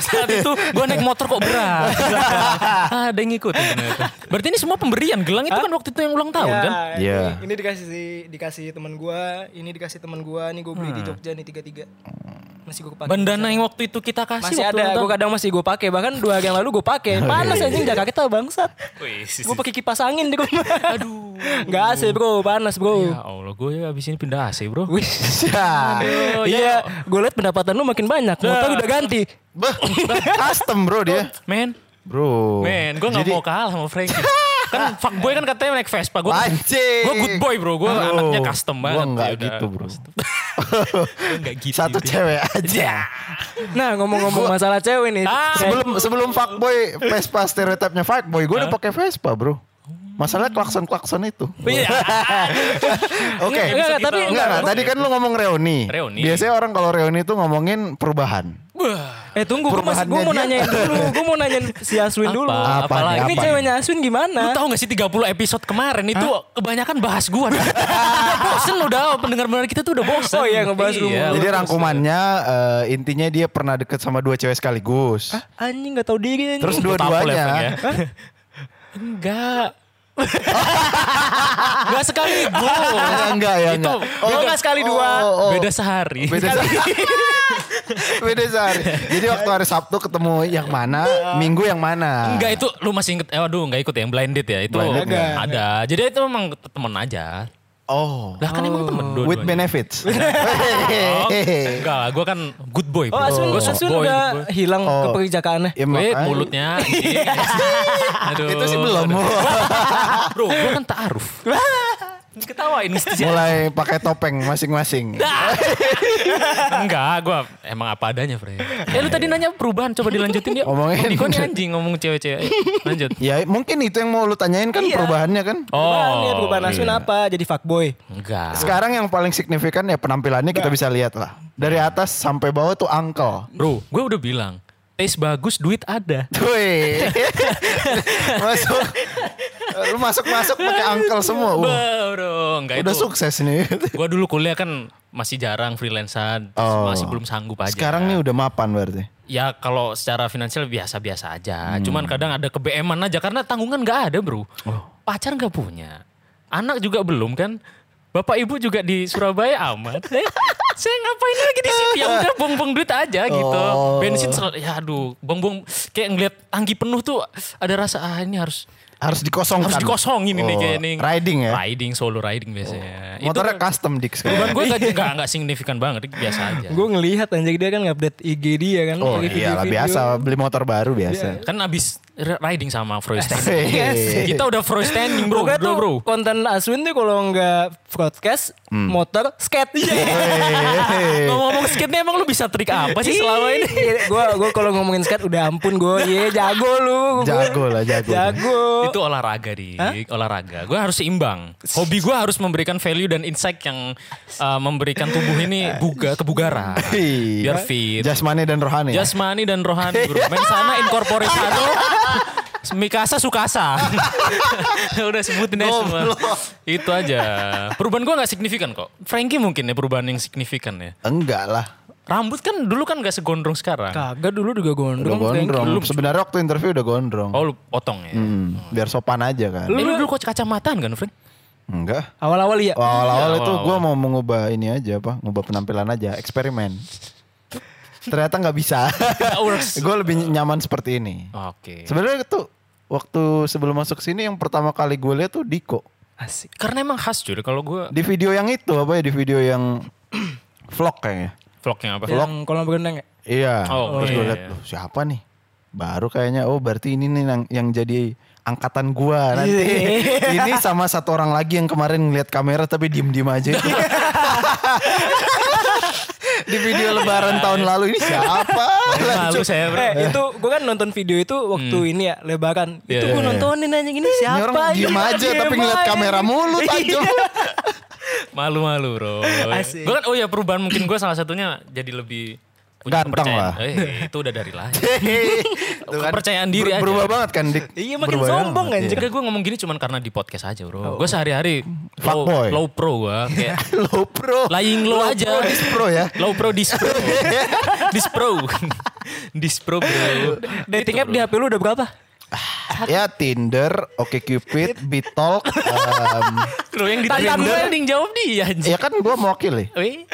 Saat itu gue naik motor kok berat. Ah, Ada yang ngikutin ternyata. Berarti ini semua pemberian. Gelang itu kan waktu itu yang ulang tahun Ya, kan? Iya. Ini, ini dikasih dikasih teman gua, ini dikasih teman gua, ini gua beli di Jogja nih tiga tiga. Masih gua pakai. Bandana yang waktu itu kita kasih masih waktu ada, tahun. kadang masih gua pakai. Bahkan dua hari yang lalu gua pakai. Panas anjing jaga kita bangsat. Wih, Gua pakai kipas angin di rumah. Aduh. Enggak AC, Bro. Panas, Bro. Ya Allah, gue abis ini pindah AC bro. Wih. Ya. Iya, gue liat pendapatan lu makin banyak. Motor udah ganti. Bah, custom bro dia. Men, Bro. men, gue gak Jadi- mau kalah sama Frankie. kan fuckboy kan katanya naik Vespa. Gue Anjing. gue good boy bro. Gue anaknya custom banget. Gua enggak Ya gitu bro. Nggak gitu. Satu gitu. cewek aja. Nah, ngomong-ngomong masalah cewek nih. Ah, Sebelum sebelum fuckboy Vespa stereotipnya fuckboy, gue udah pakai Vespa bro. Masalah klakson klakson itu. Iya. Oke. Enggak, tapi Enggak, enggak. Tadi kan lu ngomong reuni. Reuni. Biasanya orang kalau reuni itu ngomongin perubahan. Wah. Eh tunggu, gue masih gue mau dia. nanyain dulu. Gue mau nanyain si Aswin Apa? dulu. Apa Apalagi nih, Ini apa ceweknya Aswin Lu gimana? tau gak sih 30 episode kemarin itu kebanyakan bahas gua. udah bosen udah pendengar-pendengar kita tuh udah bosen. Oh iya, ngebahas rumor. Iya, Jadi rangkumannya eh, intinya dia pernah deket sama dua cewek sekaligus. Anjing gak tahu diri. anjing. Terus Lu ya, ya? dua-duanya Enggak. Enggak sekaligus. enggak, enggak ya Itu enggak. Oh, enggak sekali dua. beda sehari. Beda sehari. Beda sehari. Jadi waktu hari Sabtu ketemu yang mana, Minggu yang mana. Enggak itu lu masih inget eh aduh enggak ikut ya yang blind date ya itu Blind date enggak. ada. Jadi itu memang temen aja. Oh. Lah kan emang temen dua With benefits. Oh, enggak lah, gue kan good boy. Oh, bro. Aswin, Gua soft Aswin boy, udah hilang Oh. keperjakaannya. Ya, Wait, mulutnya. Aduh. Itu sih belum. Bro, gue kan ta'aruf. Ketawain mesti Mulai pakai topeng masing-masing. Enggak, gue emang apa adanya, Fre. Eh lu tadi nanya perubahan, coba dilanjutin ya. Ngomongin. Diko nih anjing ngomong cewek-cewek. Eh, Lanjut. Ya mungkin itu yang mau lu tanyain kan Iya. perubahannya kan. Perubahan ya, Oh, perubahan Aswin iya. apa? Jadi fuckboy. Enggak. Sekarang yang paling signifikan ya penampilannya kita bisa lihat lah. Dari atas sampai bawah tuh uncle. Bro, gue udah bilang, taste bagus, duit ada. Wih. masuk. Lu masuk-masuk pakai uncle semua. Wah, Bro, enggak udah itu. sukses nih. Gue dulu kuliah kan masih jarang freelancer, Oh. masih belum sanggup aja. Sekarang nih udah mapan berarti. Ya kalau secara finansial biasa-biasa Hmm. aja. Cuman kadang ada kebeeman aja karena tanggungan nggak ada bro. Oh. Pacar nggak punya. Anak juga belum kan. Bapak ibu juga di Surabaya amat. Eh, saya ngapain lagi di sini? Ya udah buang-buang duit aja gitu. Oh. Bensin sel- ya aduh, buang-buang kayak ngeliat tangki penuh tuh ada rasa ah ini harus Harus dikosongkan. harus dikosongin ini Oh, kayak ini. Riding ya? Riding solo riding biasanya. Motornya kan- custom dik sekarang. gue gak, gak, gak signifikan banget, biasa aja. Gue ngelihat anjing dia kan ngupdate IG dia kan. Oh iya lah biasa beli motor baru biasa. Kan abis riding sama Froystein. Hehehe. Kita udah Froystein bro, bro, bro. konten Aswin tuh kalau nggak broadcast, Hmm. motor, skate. Hehehe. Ngomong-ngomong skate nih emang lu bisa trik apa sih selama ini? gue gue kalau ngomongin skate udah ampun gue, ye jago lu. Gua- Jago lah jago. Jago. Itu olahraga di olahraga. Gue harus seimbang. Hobi gue harus memberikan value dan insight yang uh, memberikan tubuh ini buga kebugaran. Biar fit. Jasmani dan rohani. ya? Jasmani dan rohani bro. Mensana incorpore sano. Mikasa Sukasa. Udah sebutin deh semua. Itu aja. Perubahan gue gak signifikan kok. Frankie mungkin ya perubahan yang signifikan ya. Enggak lah. Rambut kan dulu kan gak segondrong sekarang. Kagak dulu juga Udah gondrong. gondrong. Belum. Sebenarnya waktu interview udah gondrong. Oh lu potong ya. Hmm, biar sopan aja kan. Eh, lu dulu kok kacamataan kan Frank? Enggak. Awal-awal iya. Awal-awal Iya, itu gue mau mengubah ini aja apa, ngubah penampilan aja, eksperimen. Ternyata nggak bisa. Gue lebih nyaman seperti ini. Oke. Sebenarnya tuh waktu sebelum masuk sini yang pertama kali gue lihat tuh Diko Asik. Karena emang khas cuy kalau gue di video yang itu apa ya di video yang vlog kayaknya. vlognya apa? Yang kolam berenang ya? Iya. Oh, Terus iya, gue lihat iya. "Loh, siapa nih? Baru kayaknya oh berarti ini nih yang, yang jadi angkatan gua nanti. ini sama satu orang lagi yang kemarin ngeliat kamera tapi diem-diem aja. di video lebaran tahun lalu ini siapa? Malu saya bro. Eh itu gue kan nonton video itu waktu ini ya lebaran. Iya, itu iya, gue iya. nontonin aja ini siapa? Ini orang diem aja Diem tapi ngeliat kamera mulu tajam. Malu-malu bro. Gue kan oh ya perubahan mungkin gue salah satunya jadi lebih punya Ganteng kepercayaan. lah. Eh, itu udah dari lahir. Tuh kan, Kepercayaan diri ber- aja. Berubah banget kan Dik. Iya, makin Berubah sombong, banget, anjir. iya. Enggak gue ngomong gini cuman karena di podcast aja bro. Gue sehari-hari low, Fuckboy. low pro gue. Kayak Low pro. lying low, aja. Pro, dis pro ya. Low pro dis pro. dis pro. dis pro bro. Dating app di HP lu udah berapa? Ya Tinder, Oke Cupid, Bitalk. em, Bro yang Tadi ditanya gue- gue yang jawab dia anjing. ya kan gue mewakili. Wih,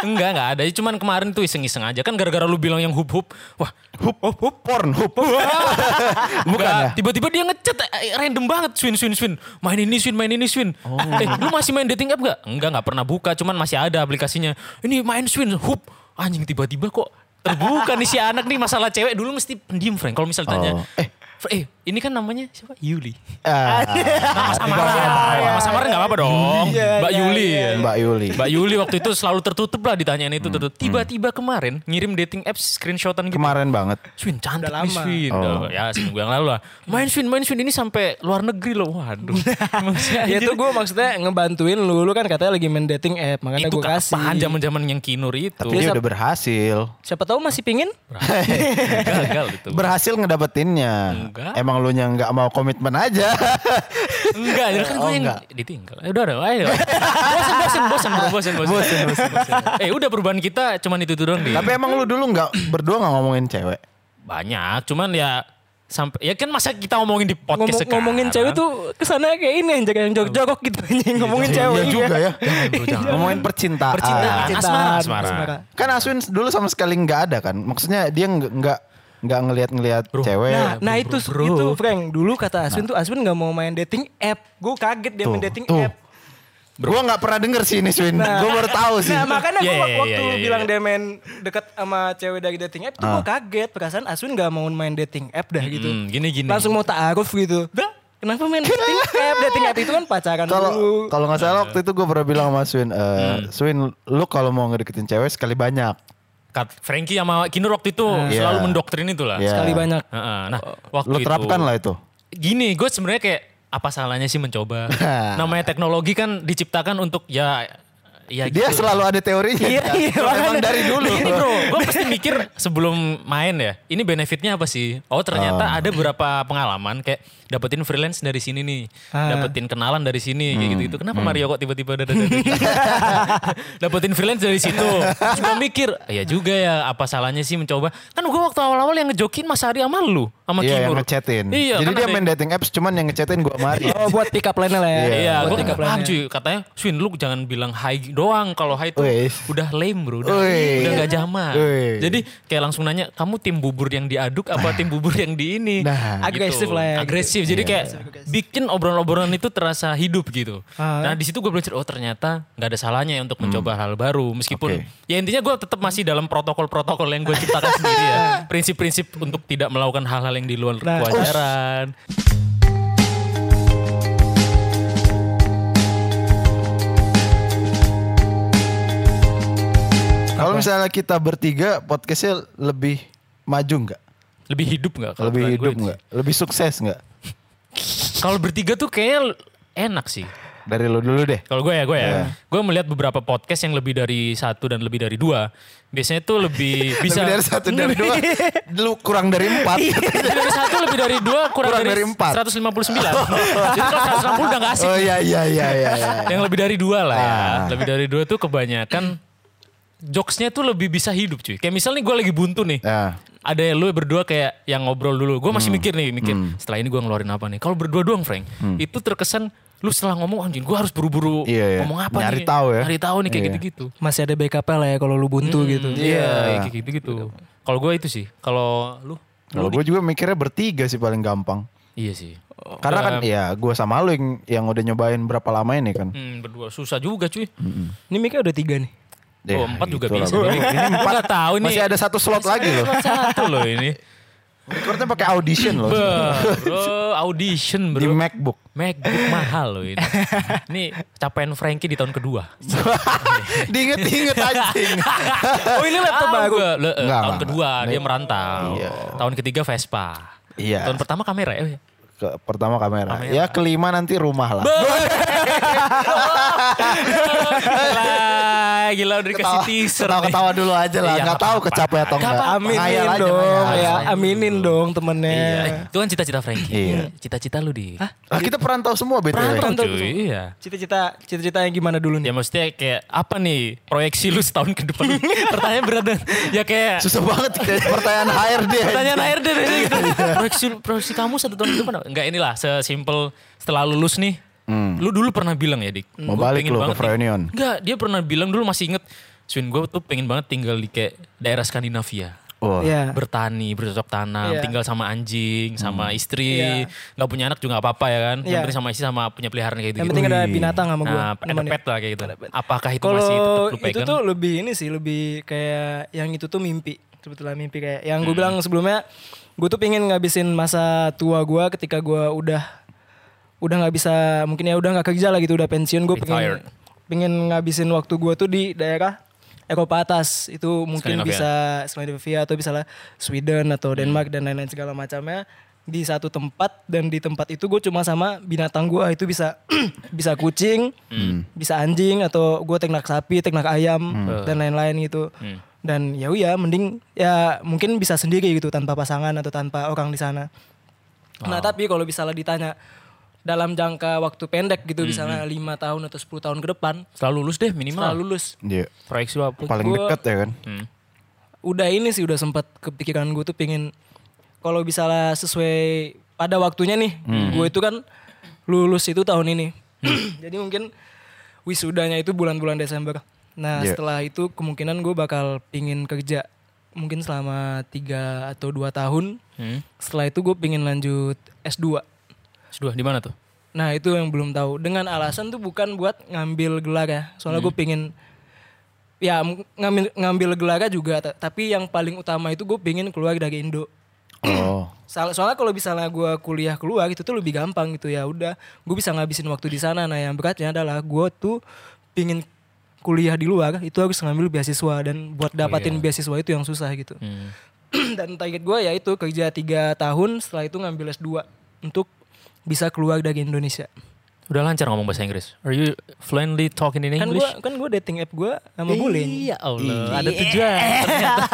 enggak enggak ada. Cuman kemarin tuh iseng-iseng aja kan gara-gara lu bilang yang hup hup. Wah, Hup, hup, hup, porn, hup. Bukan ya? Tiba-tiba dia ngechat eh, random banget swin swin swin. Main ini swin, main ini swin. Oh. Eh, lu masih main dating app gak? Enggak, enggak pernah buka. Cuman masih ada aplikasinya. Ini main swin, hup. Anjing tiba-tiba kok terbuka nih si anak nih masalah cewek dulu mesti pendiam Frank. Kalau misal tanya, Oh. Eh. Fr- eh ini kan namanya siapa? Yuli. Ah, Nama samaran. Nama samaran gak apa-apa dong. Iya, Mbak iya, Yuli. iya. Mbak Yuli. Mbak Yuli waktu itu selalu tertutup lah ditanyain Hmm. itu tertutup. Tiba-tiba kemarin ngirim dating apps screenshotan gitu. Kemarin banget. Swin cantik nih lama. Swin. Oh. Ya seminggu yang lalu lah. Main Swin, main Swin ini sampai luar negeri loh. Waduh. Maksudnya Ya itu gue maksudnya ngebantuin lu, lu kan katanya lagi main dating app, makanya itu gue kasih. kapan zaman-zaman yang kinur itu. Tapi dia udah berhasil. Siapa tahu masih pingin? gagal itu. Berhasil ngedapetinnya. Enggak. Emang lu yang nggak mau komitmen aja. Enggak, jadi kan gue Oh, yang enggak. ditinggal. Eh, udah, udah, ayo. bosen, bosen, bosen, bro, bosen, bosen. Bosen, bosen, Eh, udah perubahan kita cuman itu doang deh. Tapi emang lu dulu nggak berdua nggak ngomongin cewek. Banyak, cuman ya sampai ya kan masa kita ngomongin di podcast Ngomong, sekarang. ngomongin cewek tuh ke sana kayak ini yang jaga yang jog-jogok gitu anjing ngomongin cewek. Iya juga ya. bro, jangan. ngomongin percintaan. Percintaan. Cintaan, Asmara, asmara. Kan Aswin dulu sama sekali nggak ada kan. Maksudnya dia nggak nggak nggak ngelihat-ngelihat cewek. Nah, nah itu bro. itu Frank. Dulu kata Aswin tuh Aswin nggak mau main dating app. Gue kaget dia main dating tuh. app. Gua nggak pernah denger sih ini Swin. Gua baru tahu sih. Nah makanya gue Iya, iya, waktu iya, iya, bilang dia main deket sama cewek dari dating app tuh gue kaget. Perasaan Aswin gak mau main dating app dah gitu. Hmm, gini gini. Langsung mau ta'aruf gitu. Dah, kenapa main dating app? Dating app itu kan pacaran Kalau dulu. kalau nggak salah waktu itu gue pernah bilang sama Swin, eh, Hmm. Swin, lu kalau mau ngedeketin cewek sekali banyak. Kat Frankie sama Kinur waktu itu Iya. selalu mendoktrin itu lah. Iya. Sekali banyak. Heeh, Nah, waktu itu terapkan lah itu. Gini, gue sebenarnya kayak apa salahnya sih mencoba? Namanya teknologi kan diciptakan untuk ya ya Dia gitu. selalu ada teorinya. Iya, kan? iya, dari dulu. Ini bro, gue pasti mikir sebelum main ya, ini benefitnya apa sih? Oh ternyata ada beberapa pengalaman kayak dapetin freelance dari sini nih, Ah. dapetin kenalan dari sini kayak gitu gitu. Kenapa Mario kok tiba-tiba ada dapetin freelance dari situ? Terus gue mikir, ya juga ya apa salahnya sih mencoba? Kan gue waktu awal-awal yang ngejokin Mas Ari sama lu, sama Iya yang Kinur. ngechatin. Iya, Jadi kan dia ada- main dating apps cuman yang ngechatin gua sama Ari. Oh buat pick up line lah ya. Iya, buat gue pick up line-nya. cuy. Katanya, Swin lu jangan bilang hai doang. Kalau hai tuh Wih. udah lame bro. Udah, udah gak zaman. Jadi kayak langsung nanya, kamu tim bubur yang diaduk apa tim bubur yang di ini? Nah. Agresif lah ya, gitu. Agresif. Jadi kayak bikin obrolan-obrolan itu terasa hidup gitu. Ah. Nah di situ gue belajar, oh ternyata nggak ada salahnya ya untuk mencoba hal baru. Meskipun Oke. ya intinya gue tetap masih dalam protokol-protokol yang gue ciptakan sendiri ya. Prinsip-prinsip untuk tidak melakukan hal-hal yang di luar Nah. kewajaran. Kalau misalnya kita bertiga podcastnya lebih maju nggak? Lebih hidup nggak? kalau Lebih hidup nggak? Lebih sukses nggak? Kalau bertiga tuh kayaknya enak sih. Dari lo dulu deh. Kalau gue ya, gue ya. Iya. Gue melihat beberapa podcast yang lebih dari satu dan lebih dari dua. Biasanya tuh lebih bisa. Lebih dari satu dari dua. Lu kurang dari empat. lebih dari satu, lebih dari dua, kurang, Kurang dari, dari empat. 159. Jadi kalau 160 udah gak asik. Oh iya iya iya iya. iya. Yang lebih dari dua lah ya. Lebih dari dua tuh kebanyakan jokesnya tuh lebih bisa hidup cuy. Kayak misalnya gue lagi buntu nih. Ya. Ada lu berdua kayak yang ngobrol dulu. Gue Hmm. masih mikir nih, mikir setelah ini gue ngeluarin apa nih. Kalau berdua doang Frank, itu terkesan lu setelah ngomong anjing gue harus buru-buru Hmm. Iya, iya. ngomong apa Nyari nih. tahu ya. Nyari tahu nih kayak Iya. gitu-gitu. Masih ada backup lah ya kalau lu buntu gitu. Iya, kayak gitu-gitu. Kalau gue itu sih. Kalau lu? Kalau gue juga mikirnya bertiga sih paling gampang. Iya sih. Karena kan ya gue sama lu yang, yang udah nyobain berapa lama ini kan. Hmm, berdua susah juga cuy. Ini mic udah tiga nih. Oh, Ya, empat juga gitu lah, bisa. bro. Ini, Ini empat. Gak tahu nih. Masih ada satu slot lagi loh. satu loh ini. Recordnya pakai audition loh. Bro, audition bro. Di MacBook. MacBook mahal loh ini. Ini capaian Frankie di tahun kedua. Diinget-inget anjing. Oh ini laptop Ah, baru. gua- le- eh, Enggak, tahun enggak. kedua dia Ini- merantau. Iya. Tahun ketiga Vespa. Iya. Tahun pertama kamera ya. Ke, pertama kamera. Kamera. Ya kelima nanti rumah lah. Lah, gila udah dikasih Ketawa, teaser ketawa, ketawa dulu aja lah. Iya, Nggak tahu kecapai atau Nggak enggak. apa-apa. Aminin dong, ya aminin dong temennya. Iya, itu kan cita-cita Frankie. Cita-cita lu di. Lah kita perantau semua BTW. Perantau Perantau cuy, iya. Cita-cita, cita-cita yang gimana dulu nih? Ya maksudnya kayak apa nih proyeksi lu setahun ke depan? Pertanyaan berat dan ya kayak Susah banget kayak pertanyaan HRD. pertanyaan deh gitu. proyeksi proyeksi kamu satu tahun ke depan enggak inilah sesimpel setelah lulus nih. Lu dulu pernah bilang ya, Dik. Mau gua balik pengen lu ke Freunion. Enggak, dia pernah bilang dulu masih inget Swin gue tuh pengen banget tinggal di kayak daerah Skandinavia. Wah. Iya. Bertani, bercocok tanam, Iya. tinggal sama anjing, sama istri, Iya. nggak punya anak juga nggak apa-apa ya kan. Yang Iya. penting sama istri sama punya peliharaan kayak gitu. Yang penting ada binatang sama gue. Nah, ada pet lah kayak gitu. Apakah itu Kalau masih tetap lu itu pegang? tuh lebih ini sih, lebih kayak yang itu tuh mimpi. Sebetulnya mimpi kayak yang gue bilang sebelumnya, gue tuh pengen ngabisin masa tua gue ketika gue udah udah nggak bisa mungkin ya udah nggak kerja lah gitu udah pensiun. Gue pengen pengen ngabisin waktu gue tuh di daerah Eropa atas itu mungkin Skandinavia. bisa Skandinavia atau bisa lah Sweden atau Denmark dan lain-lain segala macamnya. Di satu tempat dan di tempat itu gue cuma sama binatang gue itu bisa bisa kucing bisa anjing atau gue ternak sapi ternak ayam dan lain-lain gitu. Hmm. dan ya uya mending ya mungkin bisa sendiri gitu tanpa pasangan atau tanpa orang di sana. Nah tapi kalau misalnya ditanya dalam jangka waktu pendek gitu misalnya lima tahun atau 10 tahun ke depan Setelah lulus deh minimal. setelah lulus Iya. Proyeksi lu apa? Paling Gua- dekat ya kan. Hmm. udah ini sih udah sempat kepikiran gue tuh pengen kalau misalnya sesuai pada waktunya nih gue itu kan lulus itu tahun ini jadi mungkin wisudanya itu bulan-bulan Desember nah Iya. setelah itu kemungkinan gue bakal pingin kerja mungkin selama tiga atau dua tahun Hmm. setelah itu gue pingin lanjut S2 Sudah di mana tuh? Nah itu yang belum tahu. Dengan alasan tuh bukan buat ngambil gelar ya. Soalnya gue pengen ya ngambil ngambil gelar juga. ta- Tapi yang paling utama itu gue pengen keluar dari Indo. Oh. Soal- Soalnya kalau misalnya gue kuliah keluar itu tuh lebih gampang gitu ya. Udah, gue bisa ngabisin waktu di sana. Nah yang beratnya adalah gue tuh pingin kuliah di luar itu harus ngambil beasiswa dan buat dapatin beasiswa itu yang susah gitu. Hmm. dan target gue ya itu kerja tiga tahun setelah itu ngambil S2 untuk bisa keluar dari Indonesia. Udah lancar ngomong bahasa Inggris. Are you fluently talking in kan English? gue kan gue dating app gue sama Bulin. Iya Allah, ada tujuan. ternyata.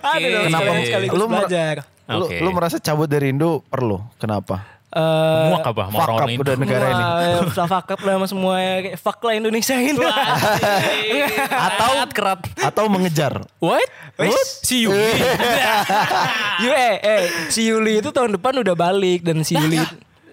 Ada dong Kenapa? sekaligus Lu mer- belajar. Lu, Oke. lu merasa cabut dari Indo perlu? Kenapa? Eh, Muak apa sama Fuck up orang-orang udah negara ini. Wah, fuck up lah sama semua kayak fuck lah Indonesia ini. Atau kerat atau mengejar? What? What? Si Yuli. Yu eh, eh si Yuli itu tahun depan udah balik dan si Yuli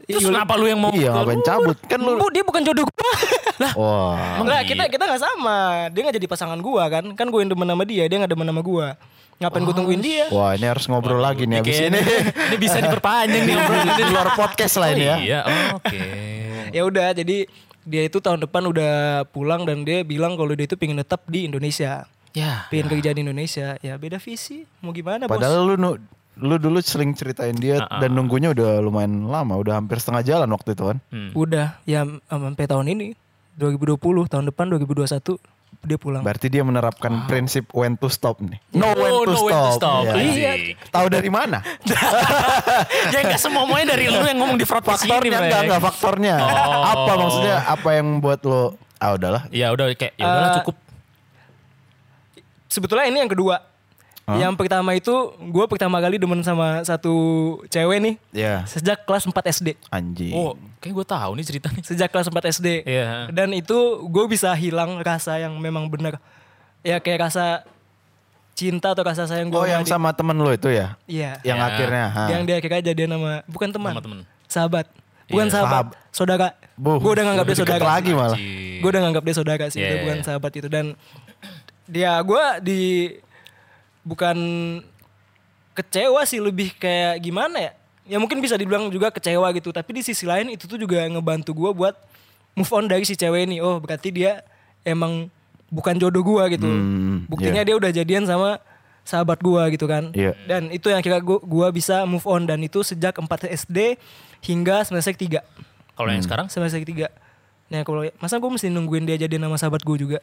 Terus kenapa lu yang mau Iya, ngapain cabut? Kan lu Bu, dia bukan jodoh gua. lah, Wah. Enggak, kita kita nggak sama. Dia nggak jadi pasangan gua kan. Kan gue yang demen sama dia, dia nggak demen sama gua. Ngapain gue tungguin dia? Wah, ini harus ngobrol lagi nih abis ini. ini bisa diperpanjang nih obrolan Di ini. luar podcast lah ini ya. Iya, oh, oke. ya udah jadi dia itu tahun depan udah pulang dan dia bilang kalau dia itu pengen tetap di Indonesia Ya. pengen kerja di Indonesia ya beda visi mau gimana bos Padahal lu lu dulu sering ceritain dia dan nunggunya udah lumayan lama, udah hampir setengah jalan waktu itu kan. Hmm. udah ya sampai tahun ini 2020 tahun depan 2021 dia pulang Berarti dia menerapkan prinsip when to stop nih. No when Oh, to no when to stop. stop. Iya. Tahu dari mana? ya enggak semuanya dari lu yang ngomong di ini, Faktornya Bre. enggak enggak faktornya. Oh. Apa maksudnya? Apa yang buat lo ah udahlah. Ya udah kayak ya udahlah Eh, cukup. sebetulnya ini yang kedua yang pertama itu gue pertama kali demen sama satu cewek nih Ya, sejak kelas 4 SD anjing. Oh, kayak gue tahu nih ceritanya. sejak kelas 4 SD Iya. dan itu gue bisa hilang rasa yang memang benar ya kayak rasa cinta atau rasa sayang gue Oh, yang sama temen lo itu ya? iya Yang Ya. akhirnya, ha. yang dia akhirnya jadian sama bukan teman Sama temen. sahabat bukan Iya. sahabat saudara gue udah nganggap dia saudara lagi malah. Gue udah nganggap dia saudara sih Iya, udah iya, bukan iya. sahabat itu dan dia gue di bukan kecewa sih lebih kayak gimana ya ya mungkin bisa dibilang juga kecewa gitu tapi di sisi lain itu tuh juga ngebantu gue buat move on dari si cewek ini oh berarti dia emang bukan jodoh gue gitu Hmm, buktinya dia udah jadian sama sahabat gue gitu kan Iya. dan itu yang kira gua, gua bisa move on dan itu sejak 4 SD hingga semester 3 Kalau yang sekarang semester 3 Nah kalau masa gue mesti nungguin dia jadi nama sahabat gue juga?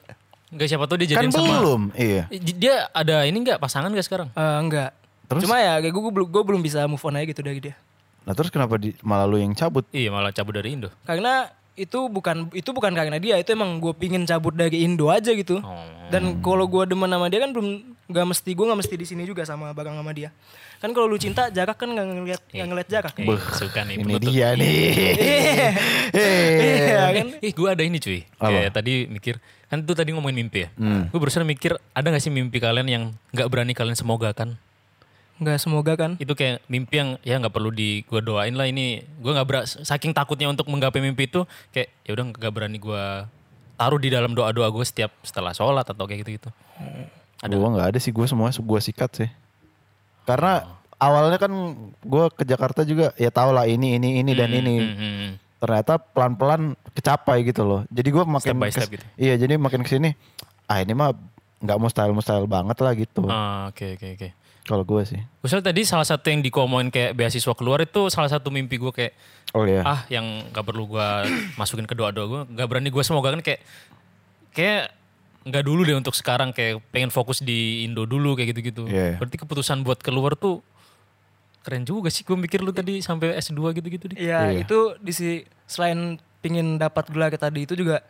enggak siapa tuh dia Kan jadian sama belum. Iya. Dia ada ini enggak pasangan enggak sekarang? Eh, enggak. Terus? Cuma ya kayak gue, gue, belum, gue belum bisa move on aja gitu dari dia. Nah terus kenapa di, malah lu yang cabut? Iya malah cabut dari Indo. Karena itu bukan itu bukan karena dia itu emang gue pingin cabut dari Indo aja gitu Oh. dan kalau gue demen sama dia kan belum nggak mesti gue nggak mesti di sini juga sama bareng sama dia kan kalau lu cinta jarak kan nggak ngeliat nggak ngeliat jarak Eh, suka nih Ini penutup. dia nih. Iya kan Ih, gue ada ini cuy. Apa? Kayak tadi mikir, kan tuh tadi ngomongin mimpi ya. Gue berusaha mikir, ada gak sih mimpi kalian yang gak berani kalian semoga kan? Nggak semoga kan Itu kayak mimpi yang ya nggak perlu di gue doain lah ini. Gue nggak ber saking takutnya untuk menggapai mimpi itu kayak ya udah nggak berani gue taruh di dalam doa doa gue setiap setelah sholat atau kayak gitu gitu. Ada gua nggak ada sih gue semua gua sikat sih. Karena awalnya kan gua ke Jakarta juga ya tau lah ini ini ini dan ini. Hmm. Ternyata pelan-pelan kecapai gitu loh. Jadi gua makin Step by step kes- gitu. Iya, jadi makin ke sini ah ini mah nggak mustahil mustahil banget lah gitu. Ah, Oke oke oke. Kalau gue sih. Misalnya tadi salah satu yang dikomongin kayak beasiswa keluar itu salah satu mimpi gue kayak Oh iya. ah yang gak perlu gue masukin ke doa-doa gue gak berani gue semoga kan kayak kayak nggak dulu deh untuk sekarang kayak pengen fokus di Indo dulu kayak gitu-gitu. Iya. Berarti keputusan buat keluar tuh keren juga sih gue mikir lu tadi sampai S2 gitu-gitu deh. Iya Iya. itu di si selain pingin dapat gelar tadi itu juga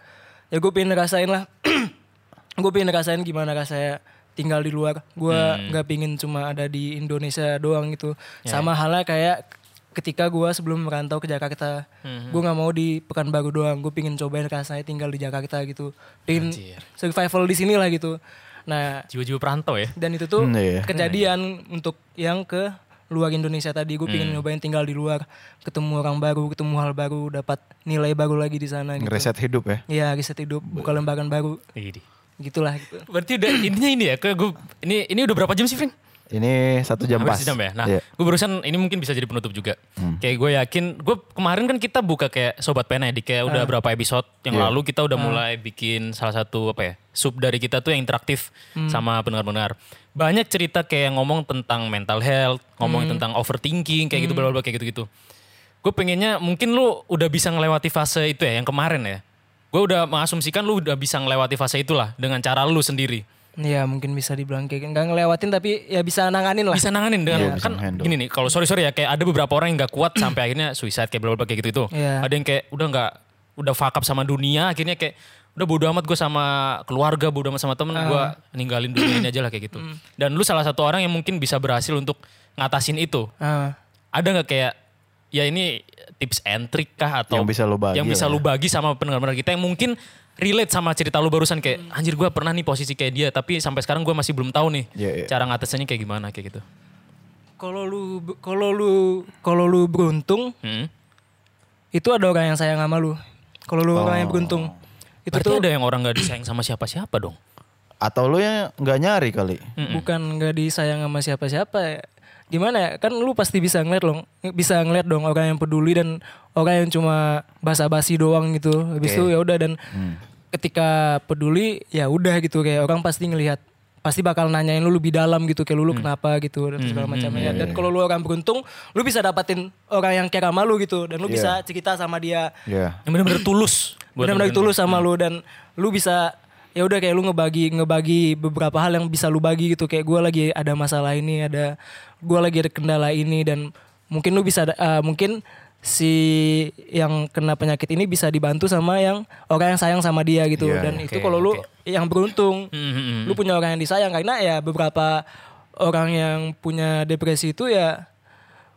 ya gue pengen ngerasain lah gue pengen ngerasain gimana rasanya tinggal di luar gue Hmm. nggak pingin cuma ada di Indonesia doang gitu Ya, sama halnya kayak ketika gue sebelum merantau ke Jakarta Hmm. gue nggak mau di Pekanbaru doang gue pingin cobain rasanya tinggal di Jakarta gitu pingin Anjir. survival di sini lah gitu nah Jiwa-jiwa perantau ya. dan itu tuh Hmm, iya. kejadian untuk yang ke luar Indonesia tadi gue Hmm. pengen nyobain tinggal di luar ketemu orang baru ketemu hal baru dapat nilai baru lagi di sana gitu Ngereset hidup ya. Iya riset hidup buka lembaran baru Ini. Gitulah gitu Berarti udah intinya ini ya kayak gue ini ini udah berapa jam sih, Vin? Ini satu jam Hampir pas. sejam ya. Nah, Iya. gue barusan ini mungkin bisa jadi penutup juga. Kayak gue yakin, gue kemarin kan kita buka kayak sobat pena ya, di kayak udah berapa episode yang Iya. lalu kita udah mulai bikin salah satu apa ya sub dari kita tuh yang interaktif sama pendengar-pendengar. Banyak cerita kayak ngomong tentang mental health, ngomongin tentang overthinking kayak gitu, bla bla bla, kayak gitu-gitu. Gue pengennya mungkin lu udah bisa ngelewati fase itu ya, yang kemarin ya. Gue udah mengasumsikan lu udah bisa ngelewati fase itulah dengan cara lu sendiri. Iya mungkin bisa dibilang kayak nggak ngelewatin tapi ya bisa nanganin lah. Bisa nanganin dengan bisa kan gini nih kalau sorry sorry ya kayak ada beberapa orang yang nggak kuat sampai akhirnya suicide kayak bla kayak gitu itu Iya. ada yang kayak udah nggak udah fuck up sama dunia akhirnya kayak udah bodo amat gue sama keluarga bodo amat sama temen gue ninggalin dunia ini aja lah kayak gitu. Dan lu salah satu orang yang mungkin bisa berhasil untuk ngatasin itu. Ah, ada nggak kayak ya ini tips and trick kah atau Yang bisa lu bagi yang bisa lu bagi sama pendengar-pendengar kita yang mungkin relate sama cerita lu barusan kayak anjir gue pernah nih posisi kayak dia tapi sampai sekarang gue masih belum tahu nih Iya, iya. cara ngatasinnya kayak gimana kayak gitu kalau lu kalau lu kalau lu beruntung Hmm. itu ada orang yang sayang sama lu kalau lu orang yang beruntung itu Berarti tuh ada yang orang gak disayang sama siapa-siapa dong. Atau lu yang nggak nyari kali. bukan nggak disayang sama siapa-siapa ya. Gimana ya? Kan lu pasti bisa ngeliat loh bisa ngeliat dong orang yang peduli dan orang yang cuma basa-basi doang gitu. Habis Oke. itu ya udah dan ketika peduli ya udah gitu. Kayak orang pasti ngelihat pasti bakal nanyain lu lebih dalam gitu kayak lu, lu kenapa gitu dan segala macamnya. dan kalau lu orang beruntung lu bisa dapatin orang yang care sama lu gitu dan lu Iya. bisa cerita sama dia. Iya. Yang benar-benar tulus. benar-benar tulus sama lu dan lu bisa ya udah kayak lu ngebagi ngebagi beberapa hal yang bisa lu bagi gitu kayak gue lagi ada masalah ini ada gue lagi ada kendala ini dan mungkin lu bisa eh, mungkin si yang kena penyakit ini bisa dibantu sama yang orang yang sayang sama dia gitu Iya, dan oke, itu kalau lu oke. yang beruntung Hmm, hmm, hmm. lu punya orang yang disayang karena ya beberapa orang yang punya depresi itu ya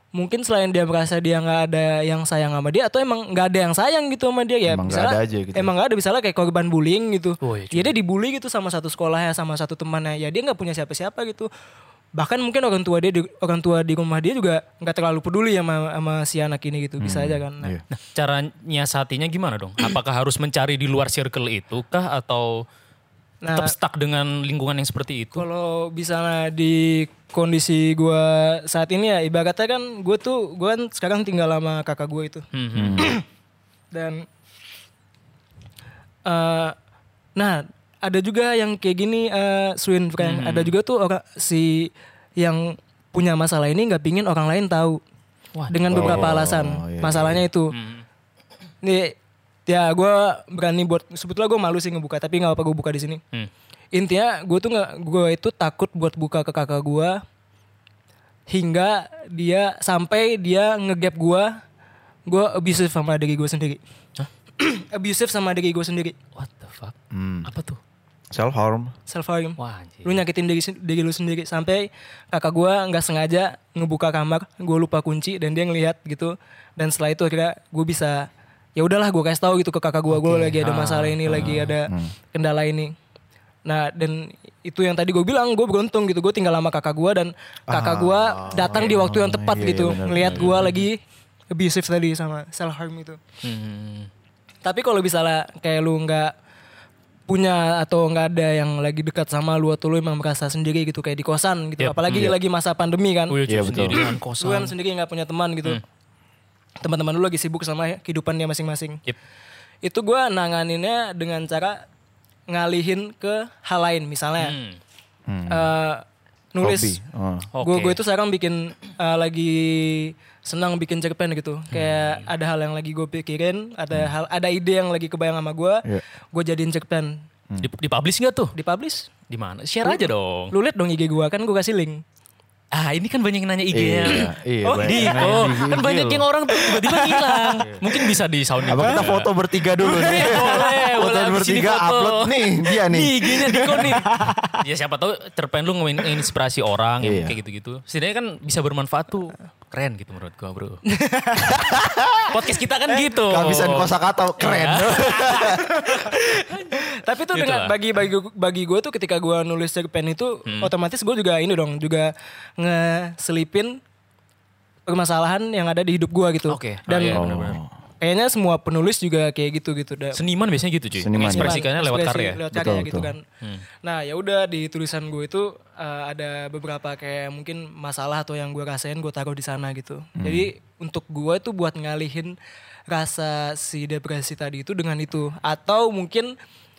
mungkin selain dia merasa dia nggak ada yang sayang sama dia atau emang nggak ada yang sayang gitu sama dia ya Emang nggak misalnya ada aja gitu. emang nggak ada misalnya kayak korban bullying gitu Oh, iya, ya dia dibully gitu sama satu sekolah ya sama satu temannya ya dia nggak punya siapa-siapa gitu bahkan mungkin orang tua dia di, orang tua di rumah dia juga nggak terlalu peduli sama sama si anak ini gitu bisa aja kan Nah, Iya. Nah, cara nyiasatinya gimana dong? Apakah harus mencari di luar circle itu kah atau Nah, tetap stuck dengan lingkungan yang seperti itu? Kalau misalnya di kondisi gua saat ini ya ibaratnya kan gue tuh gue kan sekarang tinggal sama kakak gue itu Hmm, hmm. dan eh nah ada juga yang kayak gini eh Swin friend ada juga tuh orang si yang punya masalah ini nggak pingin orang lain tahu Waduh. dengan beberapa Oh, alasan iya, masalahnya itu Hmm. nih ya gue berani buat sebetulnya gue malu sih ngebuka tapi nggak apa gue buka di sini Hmm. intinya gue tuh nggak gue itu takut buat buka ke kakak gue hingga dia sampai dia ngegap gue gue abusive sama diri gue sendiri Hah? abusive sama diri gue sendiri. What the fuck? Hmm. Apa tuh? Self harm. Self harm. Wah anjir. Lu nyakitin diri, diri lu sendiri sampai kakak gue nggak sengaja ngebuka kamar, gue lupa kunci dan dia ngelihat gitu. Dan setelah itu akhirnya gue bisa ya udahlah gue kasih tahu gitu ke kakak gue, gue lagi ada masalah ini, lagi ada kendala ini. Nah dan itu yang tadi gue bilang gue beruntung gitu, gue tinggal sama kakak gue dan kakak gue datang di waktu yang tepat iya, gitu, benar, ngelihat gue lagi abusive tadi sama self harm itu. Hmm. Tapi kalau misalnya kayak lu nggak punya atau nggak ada yang lagi dekat sama lu atau lu emang merasa sendiri gitu kayak di kosan gitu. Yep. Apalagi lagi masa pandemi kan. Oh iya, Iya, cuy, betul. sendirian Lu kosan. kan sendiri nggak punya teman gitu. Teman-teman lu lagi sibuk sama kehidupannya masing-masing. Yep. Itu gua nanganinnya dengan cara ngalihin ke hal lain misalnya Hmm. eh, nulis. Oh. Oke. Gue gue itu sekarang bikin eh, lagi senang bikin cerpen gitu. Kayak ada hal yang lagi gue pikirin, ada hal ada ide yang lagi kebayang sama gue, Iya. gue jadiin cerpen. Di, dipublish nggak tuh? Dipublish. Di mana? Share aja dong. Lu liat dong IG gue kan gue kasih link. Ah ini kan banyak yang nanya IG-nya. Iya, iya, oh, di, yang oh, di kan IG banyak lo. yang orang tuh tiba-tiba hilang. Mungkin bisa di sounding. Apa kita foto bertiga dulu nih? Iya, boleh, foto boleh. Bertiga foto. upload nih dia nih. Nih IG-nya Diko nih. ya siapa tahu cerpen lu nginspirasi orang yang Iya. kayak gitu-gitu. Setidaknya kan bisa bermanfaat tuh. Keren gitu menurut gua bro. Podcast kita kan gitu. Kehabisan kosakata keren. Iya. Tapi tuh Gitu dengan lah. bagi bagi bagi gue tuh ketika gue nulis cerpen itu Hmm. otomatis gue juga ini dong juga ngeselipin permasalahan yang ada di hidup gue gitu. Oke. Ah, Dan iya, benar-benar. Kayaknya semua penulis juga kayak gitu gitu. Da- Seniman biasanya gitu cuy. Seniman. Ekspresikannya lewat Ekspresi karya. Lewat karya Betul, gitu betul. kan. Nah ya udah di tulisan gue itu uh, ada beberapa kayak mungkin masalah atau yang gue rasain gue taruh di sana gitu. Jadi untuk gue itu buat ngalihin rasa si depresi tadi itu dengan itu. Atau mungkin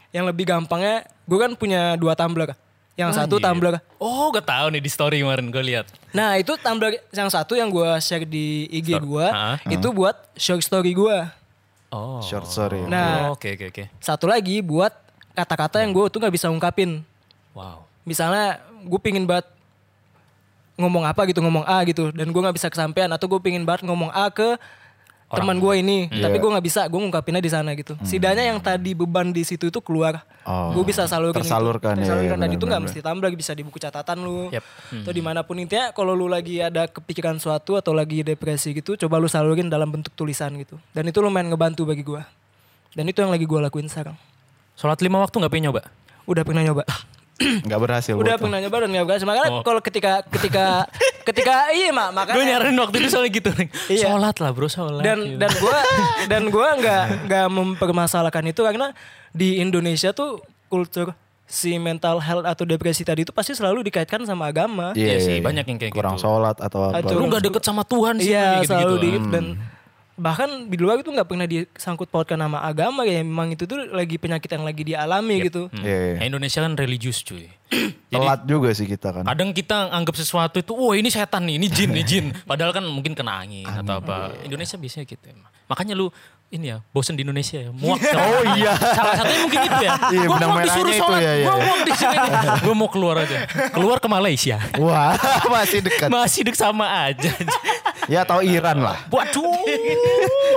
yang lebih gampangnya gue kan punya dua tumbler. Yang satu Anjir. tumbler. Oh gak tahu nih di story kemarin gue lihat. Nah itu tumbler yang satu yang gue share di IG gue itu buat short story gue. Oh. Short story. Nah Oke oke oke. satu lagi buat kata-kata yang gue tuh nggak bisa ungkapin. Wow. misalnya gue pingin banget ngomong apa gitu ngomong A gitu dan gue nggak bisa kesampaian atau gue pingin banget ngomong A ke teman gue ini. Tapi gue nggak bisa gue ngungkapinnya di sana gitu. Setidaknya yang tadi beban di situ itu keluar. Oh, gue bisa salurin itu. tersalurkan, ya, tersalurkan. ya, dan itu nggak mesti tambah bisa di buku catatan lu. Yep. atau di mana pun. Intinya kalau lu lagi ada kepikiran suatu atau lagi depresi gitu coba lu salurin dalam bentuk tulisan gitu. Dan itu lumayan ngebantu bagi gue dan itu yang lagi gue lakuin sekarang. Sholat lima waktu gak pengen nyoba? udah pernah nyoba Nggak berhasil. udah pernah nyoba dan nggak berhasil makanya Oh. kalau ketika ketika ketika iya mak Gue makanya nyaranin waktu itu soalnya gitu. nih. Iya. Sholat lah bro sholat. dan gitu. dan gue dan gue nggak nggak mempermasalahkan itu karena di Indonesia tuh kultur si mental health atau depresi tadi itu pasti selalu dikaitkan sama agama Iya sih, banyak yang kayak Kurang gitu. sholat atau apa. Atau- Lu gak deket sama Tuhan sih. iya selalu gitu-gitu. di dan bahkan di luar itu nggak pernah disangkut pautkan nama agama ya memang itu tuh lagi penyakit yang lagi dialami gitu Hmm. Iya, iya. Nah, Indonesia kan religius cuy. Telat juga sih kita kan. Kadang kita anggap sesuatu itu, wah ini setan nih, ini jin, ini jin. Padahal kan mungkin kena angin atau apa. Indonesia biasanya gitu emang. Makanya lu ini ya, bosen di Indonesia ya. Muak Oh iya. Salah satunya mungkin itu ya. Iya, Gua benang muak disuruh sholat, ya, iya, gua iya. muak di sini. Gua mau keluar aja. Keluar ke Malaysia. Wah, masih dekat. Masih dek sama aja. Ya atau Iran lah. Waduh.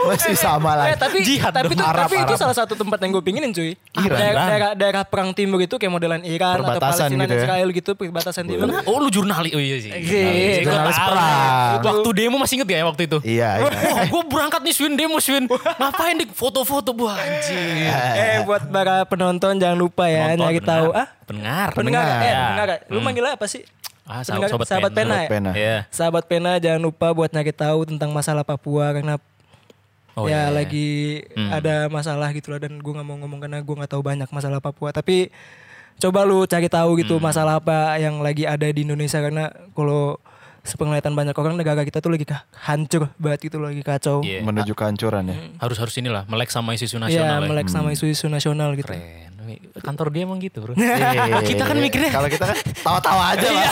Masih sama lah. Eh, tapi Jihad tapi, dong. itu, Arab, tapi itu Arab. salah satu tempat yang gue pinginin cuy. Iran. Daerah, Iran. daerah, daerah perang timur itu kayak modelan Iran atau Perbatasan Palestina gitu ya. Israel gitu perbatasan timur. Oh lu jurnalis. Oh iya sih. Iya, Gua jurnalis tahu. perang. Waktu demo masih inget ya waktu itu? Iya, iya. Wah, gue berangkat nih Swin demo Swin. Ngapain dik foto-foto bu anjir. Eh buat para penonton jangan lupa ya Nonton, nyari tahu ah Pendengar. pendengar Pendengar. eh pendengar lu Hmm. manggilnya apa sih? Ah, Pendengar, sahabat, sahabat pena, Sahabat ya? pena. Iya. Sahabat pena jangan lupa buat nyari tahu tentang masalah Papua karena Oh, ya iya. lagi Hmm. ada masalah gitu lah dan gue nggak mau ngomong karena gue nggak tahu banyak masalah Papua tapi coba lu cari tahu gitu Hmm. masalah apa yang lagi ada di Indonesia karena kalau sepenglihatan banyak orang negara kita tuh lagi kah- hancur banget gitu lagi kacau Iya. Menuju kehancuran ya. Harus harus inilah melek sama isu-isu ya nasional. ya. melek sama isu-isu nasional gitu Keren. Kantor dia emang gitu bro. Iya, kita kan mikirnya Kalau kita kan tawa-tawa aja lah.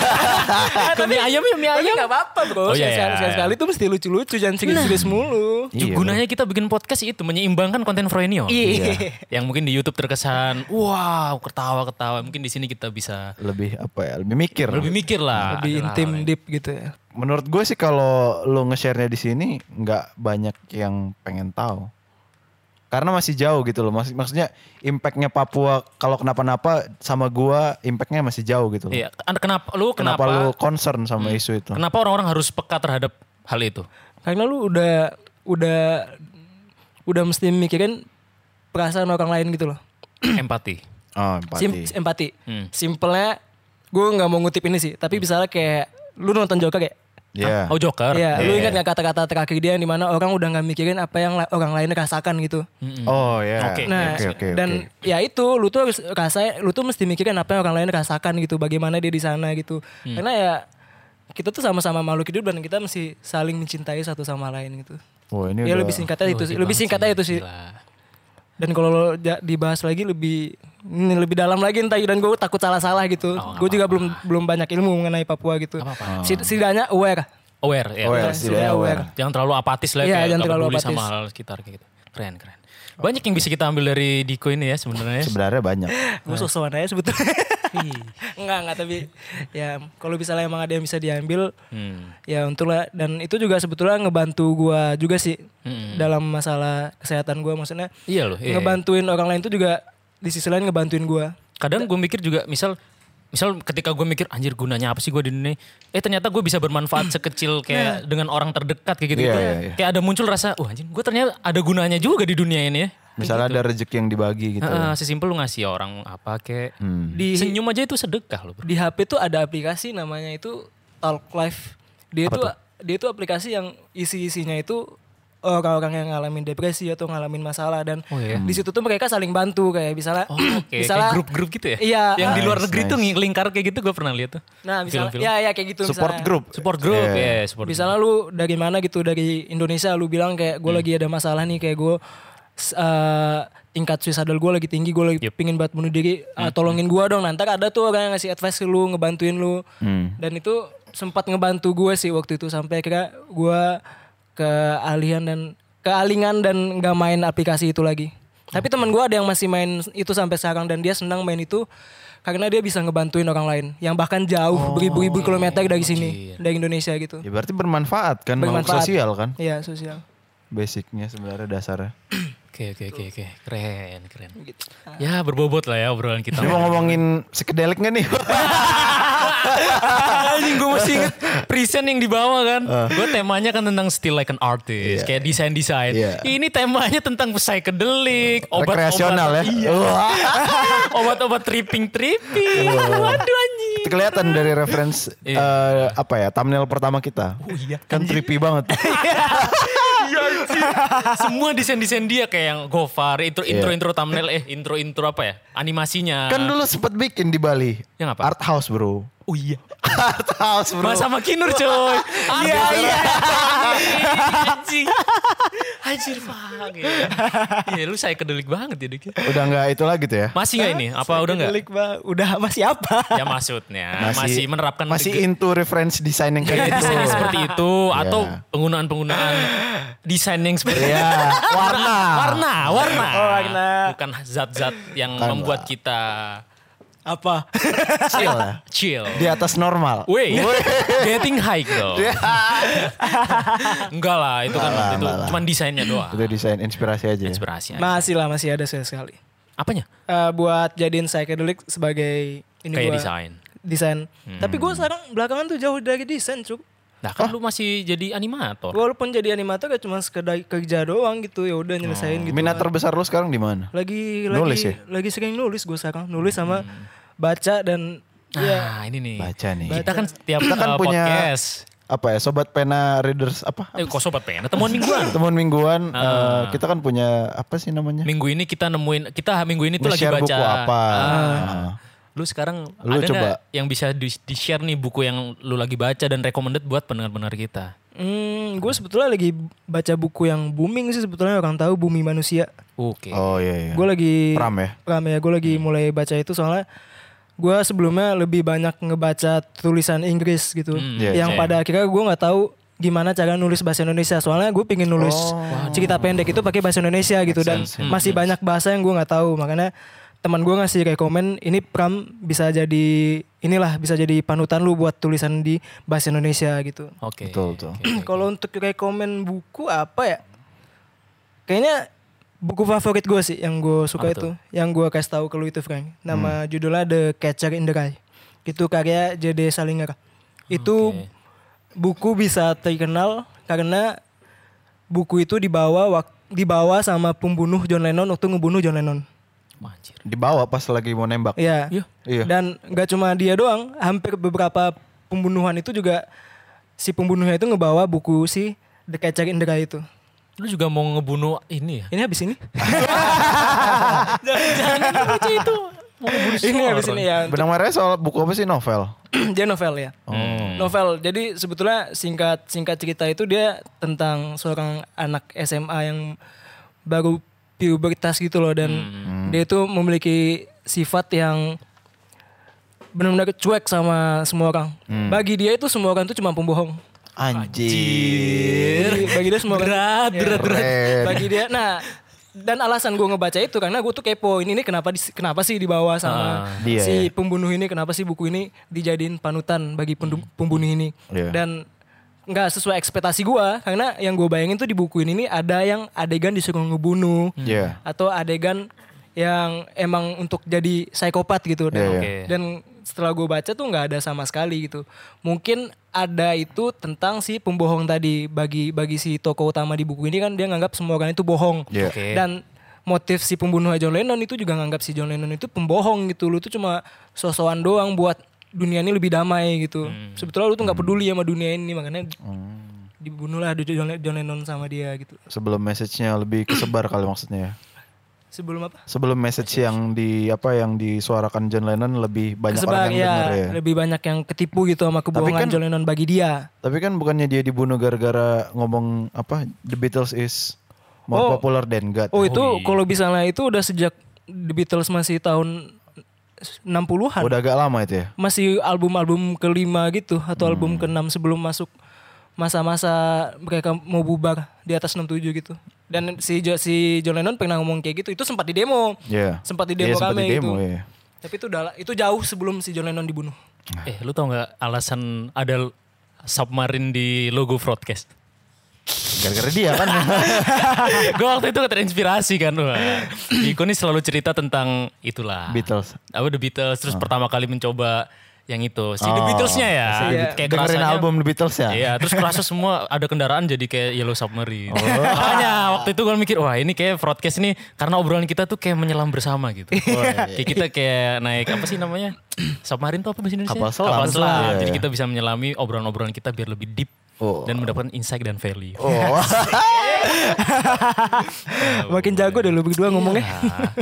ke mie ayam ya mie Tapi ayam. nggak apa-apa bro, Oh, iya, sekali, iya. sekali tuh mesti lucu-lucu jangan serius-serius mulu. Iya, Gunanya kita bikin podcast itu menyeimbangkan konten Froenio. Iya. Yang mungkin di YouTube terkesan wow ketawa-ketawa. Mungkin di sini kita bisa Lebih apa ya? Lebih mikir. lebih mikir lah. Lebih intim, deep gitu ya. Menurut gue sih kalau lo nge-share-nya di sini nggak banyak yang pengen tahu. Karena masih jauh gitu loh. Maksud, maksudnya impactnya Papua kalau kenapa-napa sama gua impactnya masih jauh gitu loh. Iya, kenapa lu Kenapa, kenapa lu concern sama isu itu? kenapa orang-orang harus peka terhadap hal itu? Karena lu udah udah udah mesti mikirin perasaan orang lain gitu loh. Empati. Oh, empati. Sim, empati. Hmm. Simpelnya gue nggak mau ngutip ini sih, tapi misalnya kayak lu nonton Joker ya. Iya. Oh Joker. Iya, lu Iya. ingat gak kata-kata terakhir dia yang di mana orang udah nggak mikirin apa yang la- orang lain rasakan gitu. Oh ya. Oke. Nah, Oke oke dan oke. ya itu lu tuh harus rasa, lu tuh mesti mikirin apa yang orang lain rasakan gitu, bagaimana dia di sana gitu. Hmm. Karena ya kita tuh sama-sama makhluk hidup dan kita mesti saling mencintai satu sama lain gitu. Wah, ini ya udah- lebih singkatnya itu sih, lebih singkatnya itu sih. Gila. Dan kalau lo ja- dibahas lagi lebih ini lebih dalam lagi entar dan gue takut salah-salah gitu. Oh, gue juga belum belum banyak ilmu mengenai Papua gitu. apa-apa. Set- Setidaknya aware. Aware ya. Aware, Iya, setidaknya aware. Jangan terlalu apatis lah kayak jangan terlalu apatis. sama hal sekitar kayak gitu. Keren, keren. Banyak yang bisa kita ambil dari Diko ini ya sebenarnya. Sebenarnya banyak. Gue sosokan aja sebetulnya. Enggak, enggak tapi ya kalau misalnya emang ada yang bisa diambil Hmm. ya untunglah dan itu juga sebetulnya ngebantu gua juga sih Hmm. dalam masalah kesehatan gua maksudnya Iya loh. Iya. ngebantuin orang lain tuh juga di sisi lain ngebantuin gua. Kadang gue mikir juga misal misal ketika gue mikir anjir gunanya apa sih gue di dunia ini? eh ternyata gue bisa bermanfaat sekecil kayak dengan orang terdekat kayak gitu, Iya, gitu. iya, iya. kayak ada muncul rasa wah anjir gue ternyata ada gunanya juga di dunia ini ya Misalnya ada rezeki yang dibagi gitu. Heeh, sesimpel lu ngasih orang apa kayak Hmm. Di senyum aja itu sedekah loh bro. di HP tuh ada aplikasi namanya itu Talk Life. Dia itu dia itu aplikasi yang isi-isinya itu orang-orang yang ngalamin depresi atau ngalamin masalah dan Oh, iya. di situ tuh mereka saling bantu kayak misalnya Oh, oke misalnya kayak grup-grup gitu ya Iya. yang di luar Nice, negeri tuh nice. lingkar kayak gitu gue pernah lihat tuh Nah, misalnya Film-film. ya ya kayak gitu Support misalnya. group. support group Iya. ya support Misalnya lu dari mana gitu dari Indonesia lu bilang kayak Hmm. gue lagi ada masalah nih kayak gue uh, tingkat suicidal gue lagi tinggi gue lagi Yep. pingin banget bunuh diri Hmm. ah, tolongin gue dong nanti ada tuh orang yang ngasih advice ke lu ngebantuin lu Hmm. dan itu sempat ngebantu gue sih waktu itu sampai kira gue kealihan dan kealingan dan nggak main aplikasi itu lagi tapi teman gue ada yang masih main itu sampai sekarang dan dia senang main itu karena dia bisa ngebantuin orang lain yang bahkan jauh beribu-ribu kilometer dari sini dari Indonesia gitu Ya berarti bermanfaat kan Bermanfaat. sosial kan Iya sosial. basicnya sebenarnya dasarnya. oke oke oke oke keren keren Gitu. ya berbobot lah ya obrolan kita mau ngomongin psychedelic gak nih? Anjing gue masih inget present yang dibawa kan. Uh. Gue temanya kan tentang still like an artist. Kayak desain-desain. Iya. Ini temanya tentang psychedelic. Obat, Rekreasional ya. Iya. Obat-obat tripping-tripping. Waduh anjing. Kelihatan dari reference Iya. eh, apa ya thumbnail pertama kita. Oh iya. Kan trippy banget. Iya anjing. Semua desain-desain dia kayak yang Gofar. Intro, Iya. intro-intro thumbnail. Eh intro-intro apa ya. Animasinya. kan dulu sempet bikin di Bali. Yang apa? Art house bro. Oh iya. Art house bro. Mas sama Kinur coy. Iya iya. Anjing. Anjir fuck. Iya Iya, lu saya kedelik banget ya Dik. Udah nggak itu lagi tuh ya? Masih nggak ini? Apa udah nggak? Delik, Bang. Udah masih apa? Ya maksudnya masih, menerapkan masih into reference design yang kayak gitu. desain yang seperti itu atau Iya. penggunaan-penggunaan desain yang seperti Iya, warna. warna, warna. Oh, warna. Bukan zat-zat yang Bukan membuat lah. kita apa? Chill lah. chill. Di atas normal. Wait, getting high though. Enggak lah, itu kan Enggak lah, itu enggak lah. cuman desainnya doang. Itu desain inspirasi aja. ya. Inspirasi aja. masih lah masih ada sekali. Apanya? Eh, buat jadiin psychedelic sebagai ini Kayak gua- desain. Desain. Tapi gue sekarang belakangan tuh jauh dari desain, cuk. Nah kan lu masih jadi animator. Walaupun jadi animator gak cuma sekedar kerja doang gitu, ya udah nyelesain gitu. Minat terbesar lu sekarang di mana? lagi Nulis lagi ya? lagi sering nulis gue sekarang nulis sama baca dan Nah ini nih. Baca nih. Kita kan tiap Kita kan uh, punya podcast. apa ya sobat pena readers apa Eh kok sobat pengen? Temuan mingguan. temuan mingguan Ah. eh, kita kan punya apa sih namanya Minggu ini kita nemuin kita minggu ini tuh lagi baca. buku apa Ah. Ah. Lu sekarang Lu ada coba. nggak yang bisa di, share nih buku yang lu lagi baca dan recommended buat pendengar-pendengar kita? hmm, gue sebetulnya lagi baca buku yang booming sih sebetulnya orang tahu bumi manusia Oke. oh iya iya gue lagi Pram ya Pram ya gue lagi mulai baca itu soalnya gue sebelumnya lebih banyak ngebaca tulisan Inggris gitu Hmm, iya, yang iya. pada akhirnya gue nggak tahu gimana cara nulis bahasa Indonesia soalnya gue pengen nulis Oh. cerita pendek itu pakai bahasa Indonesia gitu dan sense, yeah. masih banyak bahasa yang gue nggak tahu makanya teman gue ngasih rekomen ini Pram bisa jadi inilah bisa jadi panutan lu buat tulisan di bahasa Indonesia gitu Oke. Betul, betul. Oke, oke. kalau untuk rekomen buku apa ya kayaknya buku favorit gue sih yang gue suka Apa itu, yang gue kasih tahu ke lu itu Frank. Nama judulnya The Catcher in the Rye. Itu karya J.D. Salinger. Itu Oke. buku bisa terkenal karena buku itu dibawa dibawa sama pembunuh John Lennon waktu ngebunuh John Lennon. Anjir. Dibawa pas lagi mau nembak. Iya. Iya. Iya. Dan gak cuma dia doang, hampir beberapa pembunuhan itu juga si pembunuhnya itu ngebawa buku si The Catcher in the Rye itu. Lu juga mau ngebunuh ini ya? Ini habis ini? Jangan baca itu. Mau ngebunuh ini habis ini ya. Benang merahnya soal buku apa sih novel? dia novel ya. Hmm. Novel. Jadi sebetulnya singkat singkat cerita itu dia tentang seorang anak SMA yang baru pubertas gitu loh dan dia itu memiliki sifat yang benar-benar cuek sama semua orang. Bagi dia itu semua orang itu cuma pembohong. Anjir. Bagi, bagi dia semua orang Berat, Ya. berat, berat. Bagi dia nah dan alasan gue ngebaca itu karena gue tuh kepo ini nih kenapa kenapa sih dibawa sama Ah. Dia, si ya. pembunuh ini kenapa sih buku ini dijadiin panutan bagi pendu- pembunuh ini Iya. dan nggak sesuai ekspektasi gua karena yang gue bayangin tuh di buku ini nih ada yang adegan disuruh ngebunuh Iya. atau adegan yang emang untuk jadi psikopat gitu dan, Iya, iya. Oke. dan setelah gue baca tuh nggak ada sama sekali gitu mungkin ada itu tentang si pembohong tadi bagi bagi si tokoh utama di buku ini kan dia nganggap semua orang itu bohong Iya. Oke. dan motif si pembunuh John Lennon itu juga nganggap si John Lennon itu pembohong gitu lu tuh cuma sosokan doang buat dunia ini lebih damai gitu sebetulnya lu tuh nggak peduli sama dunia ini makanya dibunuhlah John John Lennon sama dia gitu Sebelum message-nya lebih kesebar kali maksudnya ya. Sebelum apa Sebelum message yang di apa yang disuarakan John Lennon lebih banyak Kesebar, orang yang ya, dengar ya. lebih banyak yang ketipu gitu sama kebohongan kan- John Lennon bagi dia Tapi kan bukannya dia dibunuh gara-gara ngomong apa The Beatles is more Oh. popular than God. oh itu iya. kalau misalnya itu udah sejak The Beatles masih tahun 60-an Udah agak lama itu ya. masih album-album kelima gitu atau Hmm. album keenam sebelum masuk masa-masa mereka mau bubar di atas 67 gitu. Dan si Jo- si John Lennon pernah ngomong kayak gitu. Itu sempat di demo. Iya. Sempat di Iya, demo sempat rame di demo, gitu. iya. Tapi itu udah itu jauh sebelum si John Lennon dibunuh. Eh, lu tau nggak alasan ada submarine di logo broadcast? Gara-gara dia kan. gue waktu itu terinspirasi kan. Wah. Iko nih selalu cerita tentang itulah. Beatles. Apa The Beatles. Terus pertama kali mencoba yang itu. Si The Oh, Beatlesnya ya. si The- Kayak Dengerin kerasanya- album The Beatles ya. Iya, terus kerasa semua ada kendaraan jadi kayak Yellow Submarine. Oh. Makanya waktu itu gue mikir, wah ini kayak broadcast ini karena obrolan kita tuh kayak menyelam bersama gitu. Iya. kayak kita kayak naik apa sih namanya? Submarine tuh apa bahasa Indonesia? Kapal selam. Kapal selam. Iya, Jadi iya. kita bisa menyelami obrolan-obrolan kita biar lebih deep Oh. dan mendapatkan insight dan value. Oh. Makin jago deh lu berdua ngomongnya.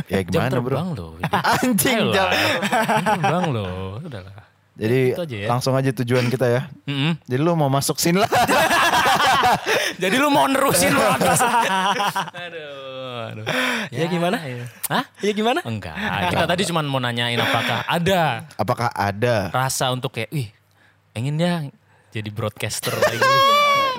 ya Jam gimana bro? terbang loh. Anjing jam. Jam terbang loh. Udahlah. Jadi Itu aja ya. langsung aja tujuan kita ya. Mm-mm. Jadi lu mau masuk scene lah. Jadi lu mau nerusin lu atas. aduh, aduh. Ya, gimana? Hah? Ya gimana? Enggak. Kita tadi cuma mau nanyain apakah ada Apakah ada? rasa untuk kayak, wih, pengen ya jadi broadcaster lagi.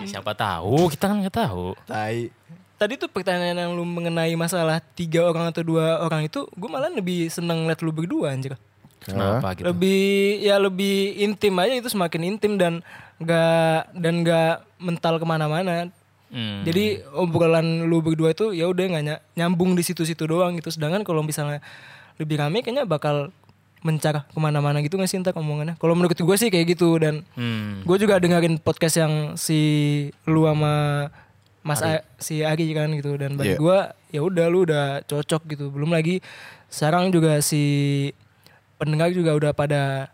Siapa tahu, kita kan nggak tahu. Tai. Tadi tuh pertanyaan yang lu mengenai masalah tiga orang atau dua orang itu, gue malah lebih seneng liat lu berdua anjir. Kenapa gitu? lebih ya lebih intim aja itu semakin intim dan nggak dan nggak mental ke mana-mana Hmm. jadi obrolan lu berdua itu ya udah nggak ny- nyambung di situ-situ doang gitu sedangkan kalau misalnya lebih rame kayaknya bakal mencar ke mana-mana gitu nggak sih ntar omongannya kalau menurut gue sih kayak gitu dan Hmm. gue juga dengerin podcast yang si lu sama Mas A- si Ari kan gitu dan bagi Iya. gue ya udah lu udah cocok gitu belum lagi sekarang juga si pendengar juga udah pada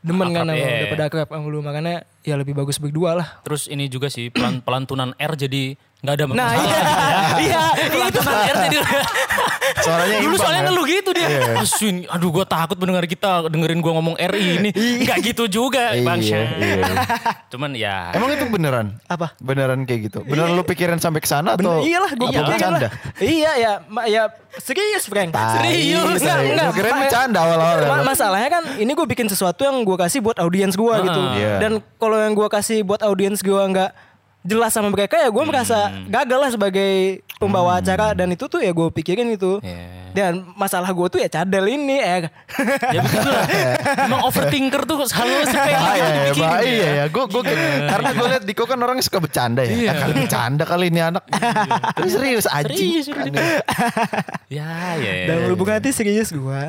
demen kan sama- iya. udah pada akrab sama lu makanya ya lebih bagus berdua lah Terus ini juga sih pelan pelantunan R jadi nggak ada nah masalah. iya iya itu Pelantunan R jadi Suaranya Dulu soalnya ya. ngeluh gitu dia. Iya. Asun, aduh gue takut mendengar kita dengerin gue ngomong RI ini. Enggak gitu juga, Bang Iya, Syah. iya. Cuman ya Emang itu beneran? apa Beneran kayak gitu? Beneran lu pikirin sampai ke sana atau Bener, iyalah gue apa bercanda? Iya ya, ma- ya serius Frank. Serius. kirain Ma- bercanda awal-awal. ma- masalahnya kan ini gue bikin sesuatu yang gue kasih buat audiens gue gitu. Iya. Dan kalau yang gue kasih buat audiens gue nggak jelas sama mereka ya gue merasa gagal lah sebagai pembawa acara dan itu tuh ya gue pikirin itu. ya. Dan masalah gue tuh ya cadel ini ya. Ya begitu lah. Emang overthinker tuh selalu sepele Bahaya ya, dipikirin bahaya ya. ya. Gue gue karena gue liat Diko kan orangnya suka bercanda ya. Iya. Ah, kali bercanda kali ini anak. Tapi serius anjing. Serius, serius. Ya, ya. ya. Dan hubungan hati serius gue.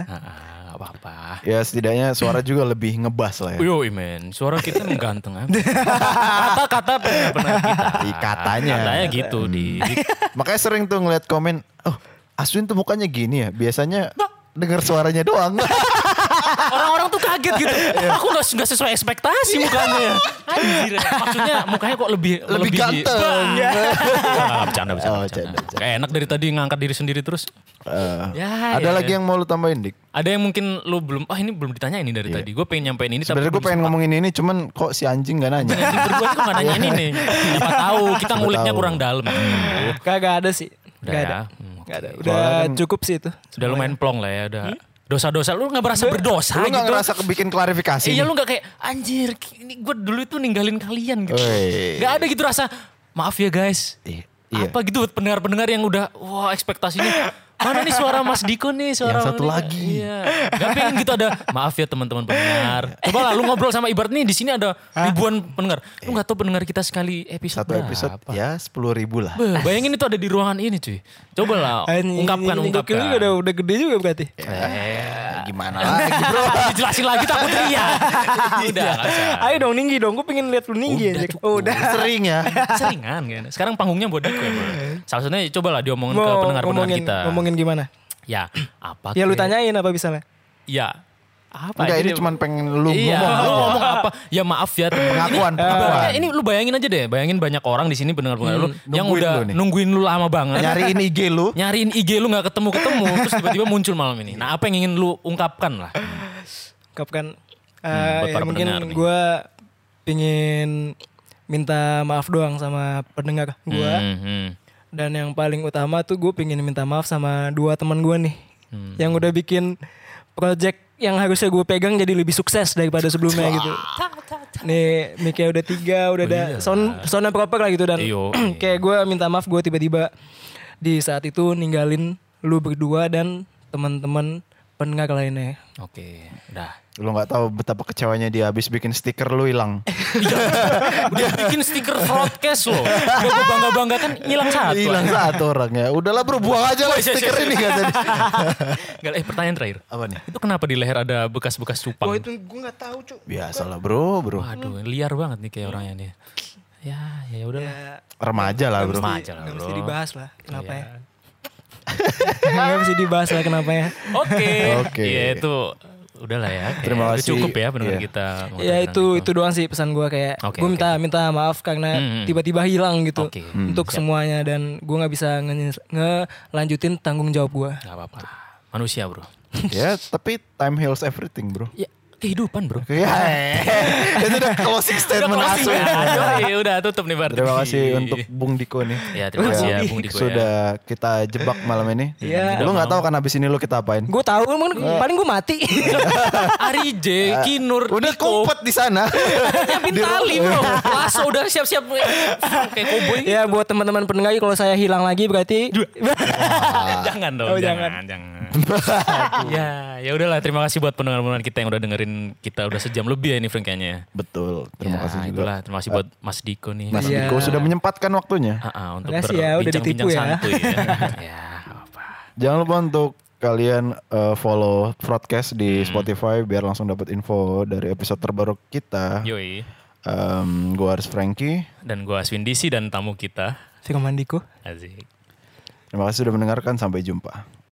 Nggak apa-apa. Ya setidaknya suara juga lebih ngebas lah ya. Yo men, suara kita ganteng aja. Kata-kata benar-benar kita. Ih, katanya. Katanya gitu di. Makanya sering tuh ngeliat komen, oh Aswin tuh mukanya gini ya. Biasanya denger suaranya doang. Orang-orang tuh kaget gitu. Aku nggak nggak sesuai ekspektasi mukanya. Anjir. Maksudnya mukanya kok lebih Lebih ganteng. Nggak, nggak, bercanda, bercanda, Oh, bercanda. bercanda, bercanda. Kayak enak dari tadi ngangkat diri sendiri terus. Eh, Ya, ada ya, lagi ya. yang mau lu tambahin dik? Ada yang mungkin lu belum, ah ini belum ditanya ini dari tadi. Gue pengen nyampein ini. Sebenarnya gue pengen ngomongin ini, cuman kok si anjing gak nanya? Anjing berdua tuh gak nanya ini nih. Siapa tahu kita Siapa nguliknya tahu. kurang dalam. Kagak ada sih. Udah Gak ya. ada. Hmm, Gak ada. Udah kan- cukup sih itu. Udah lumayan plong lah ya. Udah dosa-dosa. Lu gak merasa berdosa lu gitu. gak ngerasa bikin klarifikasi? Iya nih? lu gak kayak anjir ini gue dulu itu ninggalin kalian gitu. Woi. Gak ada gitu rasa maaf ya guys. Iya. Iya. Apa gitu buat pendengar-pendengar yang udah wah ekspektasinya mana nih suara Mas Diko nih suara Yang satu mana nih?" lagi. Iya. Gak pengen gitu ada maaf ya teman-teman pendengar. Coba lah lu ngobrol sama ibarat nih di sini ada ribuan pendengar. Lu gak tahu pendengar kita sekali episode Satu episode berapa. ya sepuluh ribu lah. Beuh, bayangin itu ada di ruangan ini cuy. Coba lah ungkapkan ini ungkapkan. juga udah, udah gede juga berarti. Eh, Gimana lagi bro? dijelasin lagi takut teriak. Udah. Ayo dong Ninggi dong, gue pengen lihat lu Ninggi Udah, aja. Oh, udah. Sering ya. Seringan kan. Sekarang panggungnya buat Diko ya bro. Salah satunya coba lah diomongin ke pendengar-pendengar kita. ngomongin gimana? Ya apa Ya lu tanyain apa misalnya? Ya apa Enggak ini cuma pengen lu Iya, ngomong. lu ngomong apa? Ya maaf ya. Pengakuan, ini, pengakuan. ibaratnya ini lu bayangin aja deh, bayangin banyak orang di sini pendengar-pendengar lu yang udah lu nungguin lu lama banget. Nyariin IG lu. Nyariin IG lu nggak ketemu-ketemu, terus tiba-tiba muncul malam ini. Nah, apa yang ingin lu ungkapkan lah? Ungkapkan Hmm, eh, ya mungkin gue pingin minta maaf doang sama pendengar gue. Hmm, hmm. Dan yang paling utama tuh gue pingin minta maaf sama dua teman gue nih. Hmm. Yang udah bikin project yang harusnya gue pegang jadi lebih sukses daripada sebelumnya gitu. Nih mic udah tiga, udah ada sound soundnya proper lah gitu dan Iyo. kayak gue minta maaf gue tiba-tiba di saat itu ninggalin lu berdua dan teman-teman pendengar lainnya. Oke, udah. Lu nggak tahu betapa kecewanya dia habis bikin stiker lu hilang. Udah bikin stiker broadcast. Udah gue bangga-bangga kan hilang satu. Hilang satu orangnya. Udahlah bro buang aja lah Oh, iya, iya, stiker iya. ini kata dia. Enggak, eh pertanyaan terakhir. Apa nih? Itu kenapa di leher ada bekas-bekas cupang? Oh itu gue nggak tahu cu. Biasalah bro bro. Waduh, liar banget nih kayak orangnya nih. Ya, ya udah. Ya, Remaja lah bro. Remaja lah, nggak bro. mesti dibahas lah kenapa ya. Nggak mesti dibahas lah kenapa ya. Oke. Oke. Ya itu udahlah ya. Kayak Terima udah kasih. cukup ya pendengar Iya. kita. Ya itu hal itu doang sih pesan gue kayak Oke, gue minta minta maaf karena Hmm, hmm. tiba-tiba hilang gitu Oke. untuk semuanya dan gue nggak bisa nge- ngelanjutin tanggung jawab gue. Gak apa-apa. Manusia bro. Ya tapi time heals everything bro. Ya kehidupan bro. Ya, itu udah closing statement Udah closing Aswin. ya. Yoi, udah tutup nih Bardi. Terima kasih untuk Bung Diko nih. Ya terima kasih ya Bung Diko ya. Sudah kita jebak malam ini. Iya. Lu nggak tahu kan abis ini lu kita apain? Gue tahu emang paling gue mati. Ari J, Kinur, Udah Diko. kumpet di sana. Nyiapin tali bro. Lasso udah siap-siap kayak koboi. ya buat teman-teman pendengar kalau saya hilang lagi berarti jangan dong, Oh, jangan, jangan. Ya, ya udahlah. Terima kasih buat pendengar-pendengar kita yang udah dengerin kita udah sejam lebih ya ini Frank kayaknya. Betul. Terima Ya, kasih juga. itulah. Terima kasih buat Mas Diko nih. Mas Iya. Diko sudah menyempatkan waktunya. Ah, ah, untuk ya, udah berbincang-bincang ditipu ya. santuy ya. ya, apa. Jangan lupa untuk kalian eh, follow broadcast di Hmm. Spotify biar langsung dapat info dari episode terbaru kita. Yoi. Em, gua Aris Frankie. Dan gue Aswin DC dan tamu kita. Firman Diko. Azik. Terima kasih sudah mendengarkan. Sampai jumpa.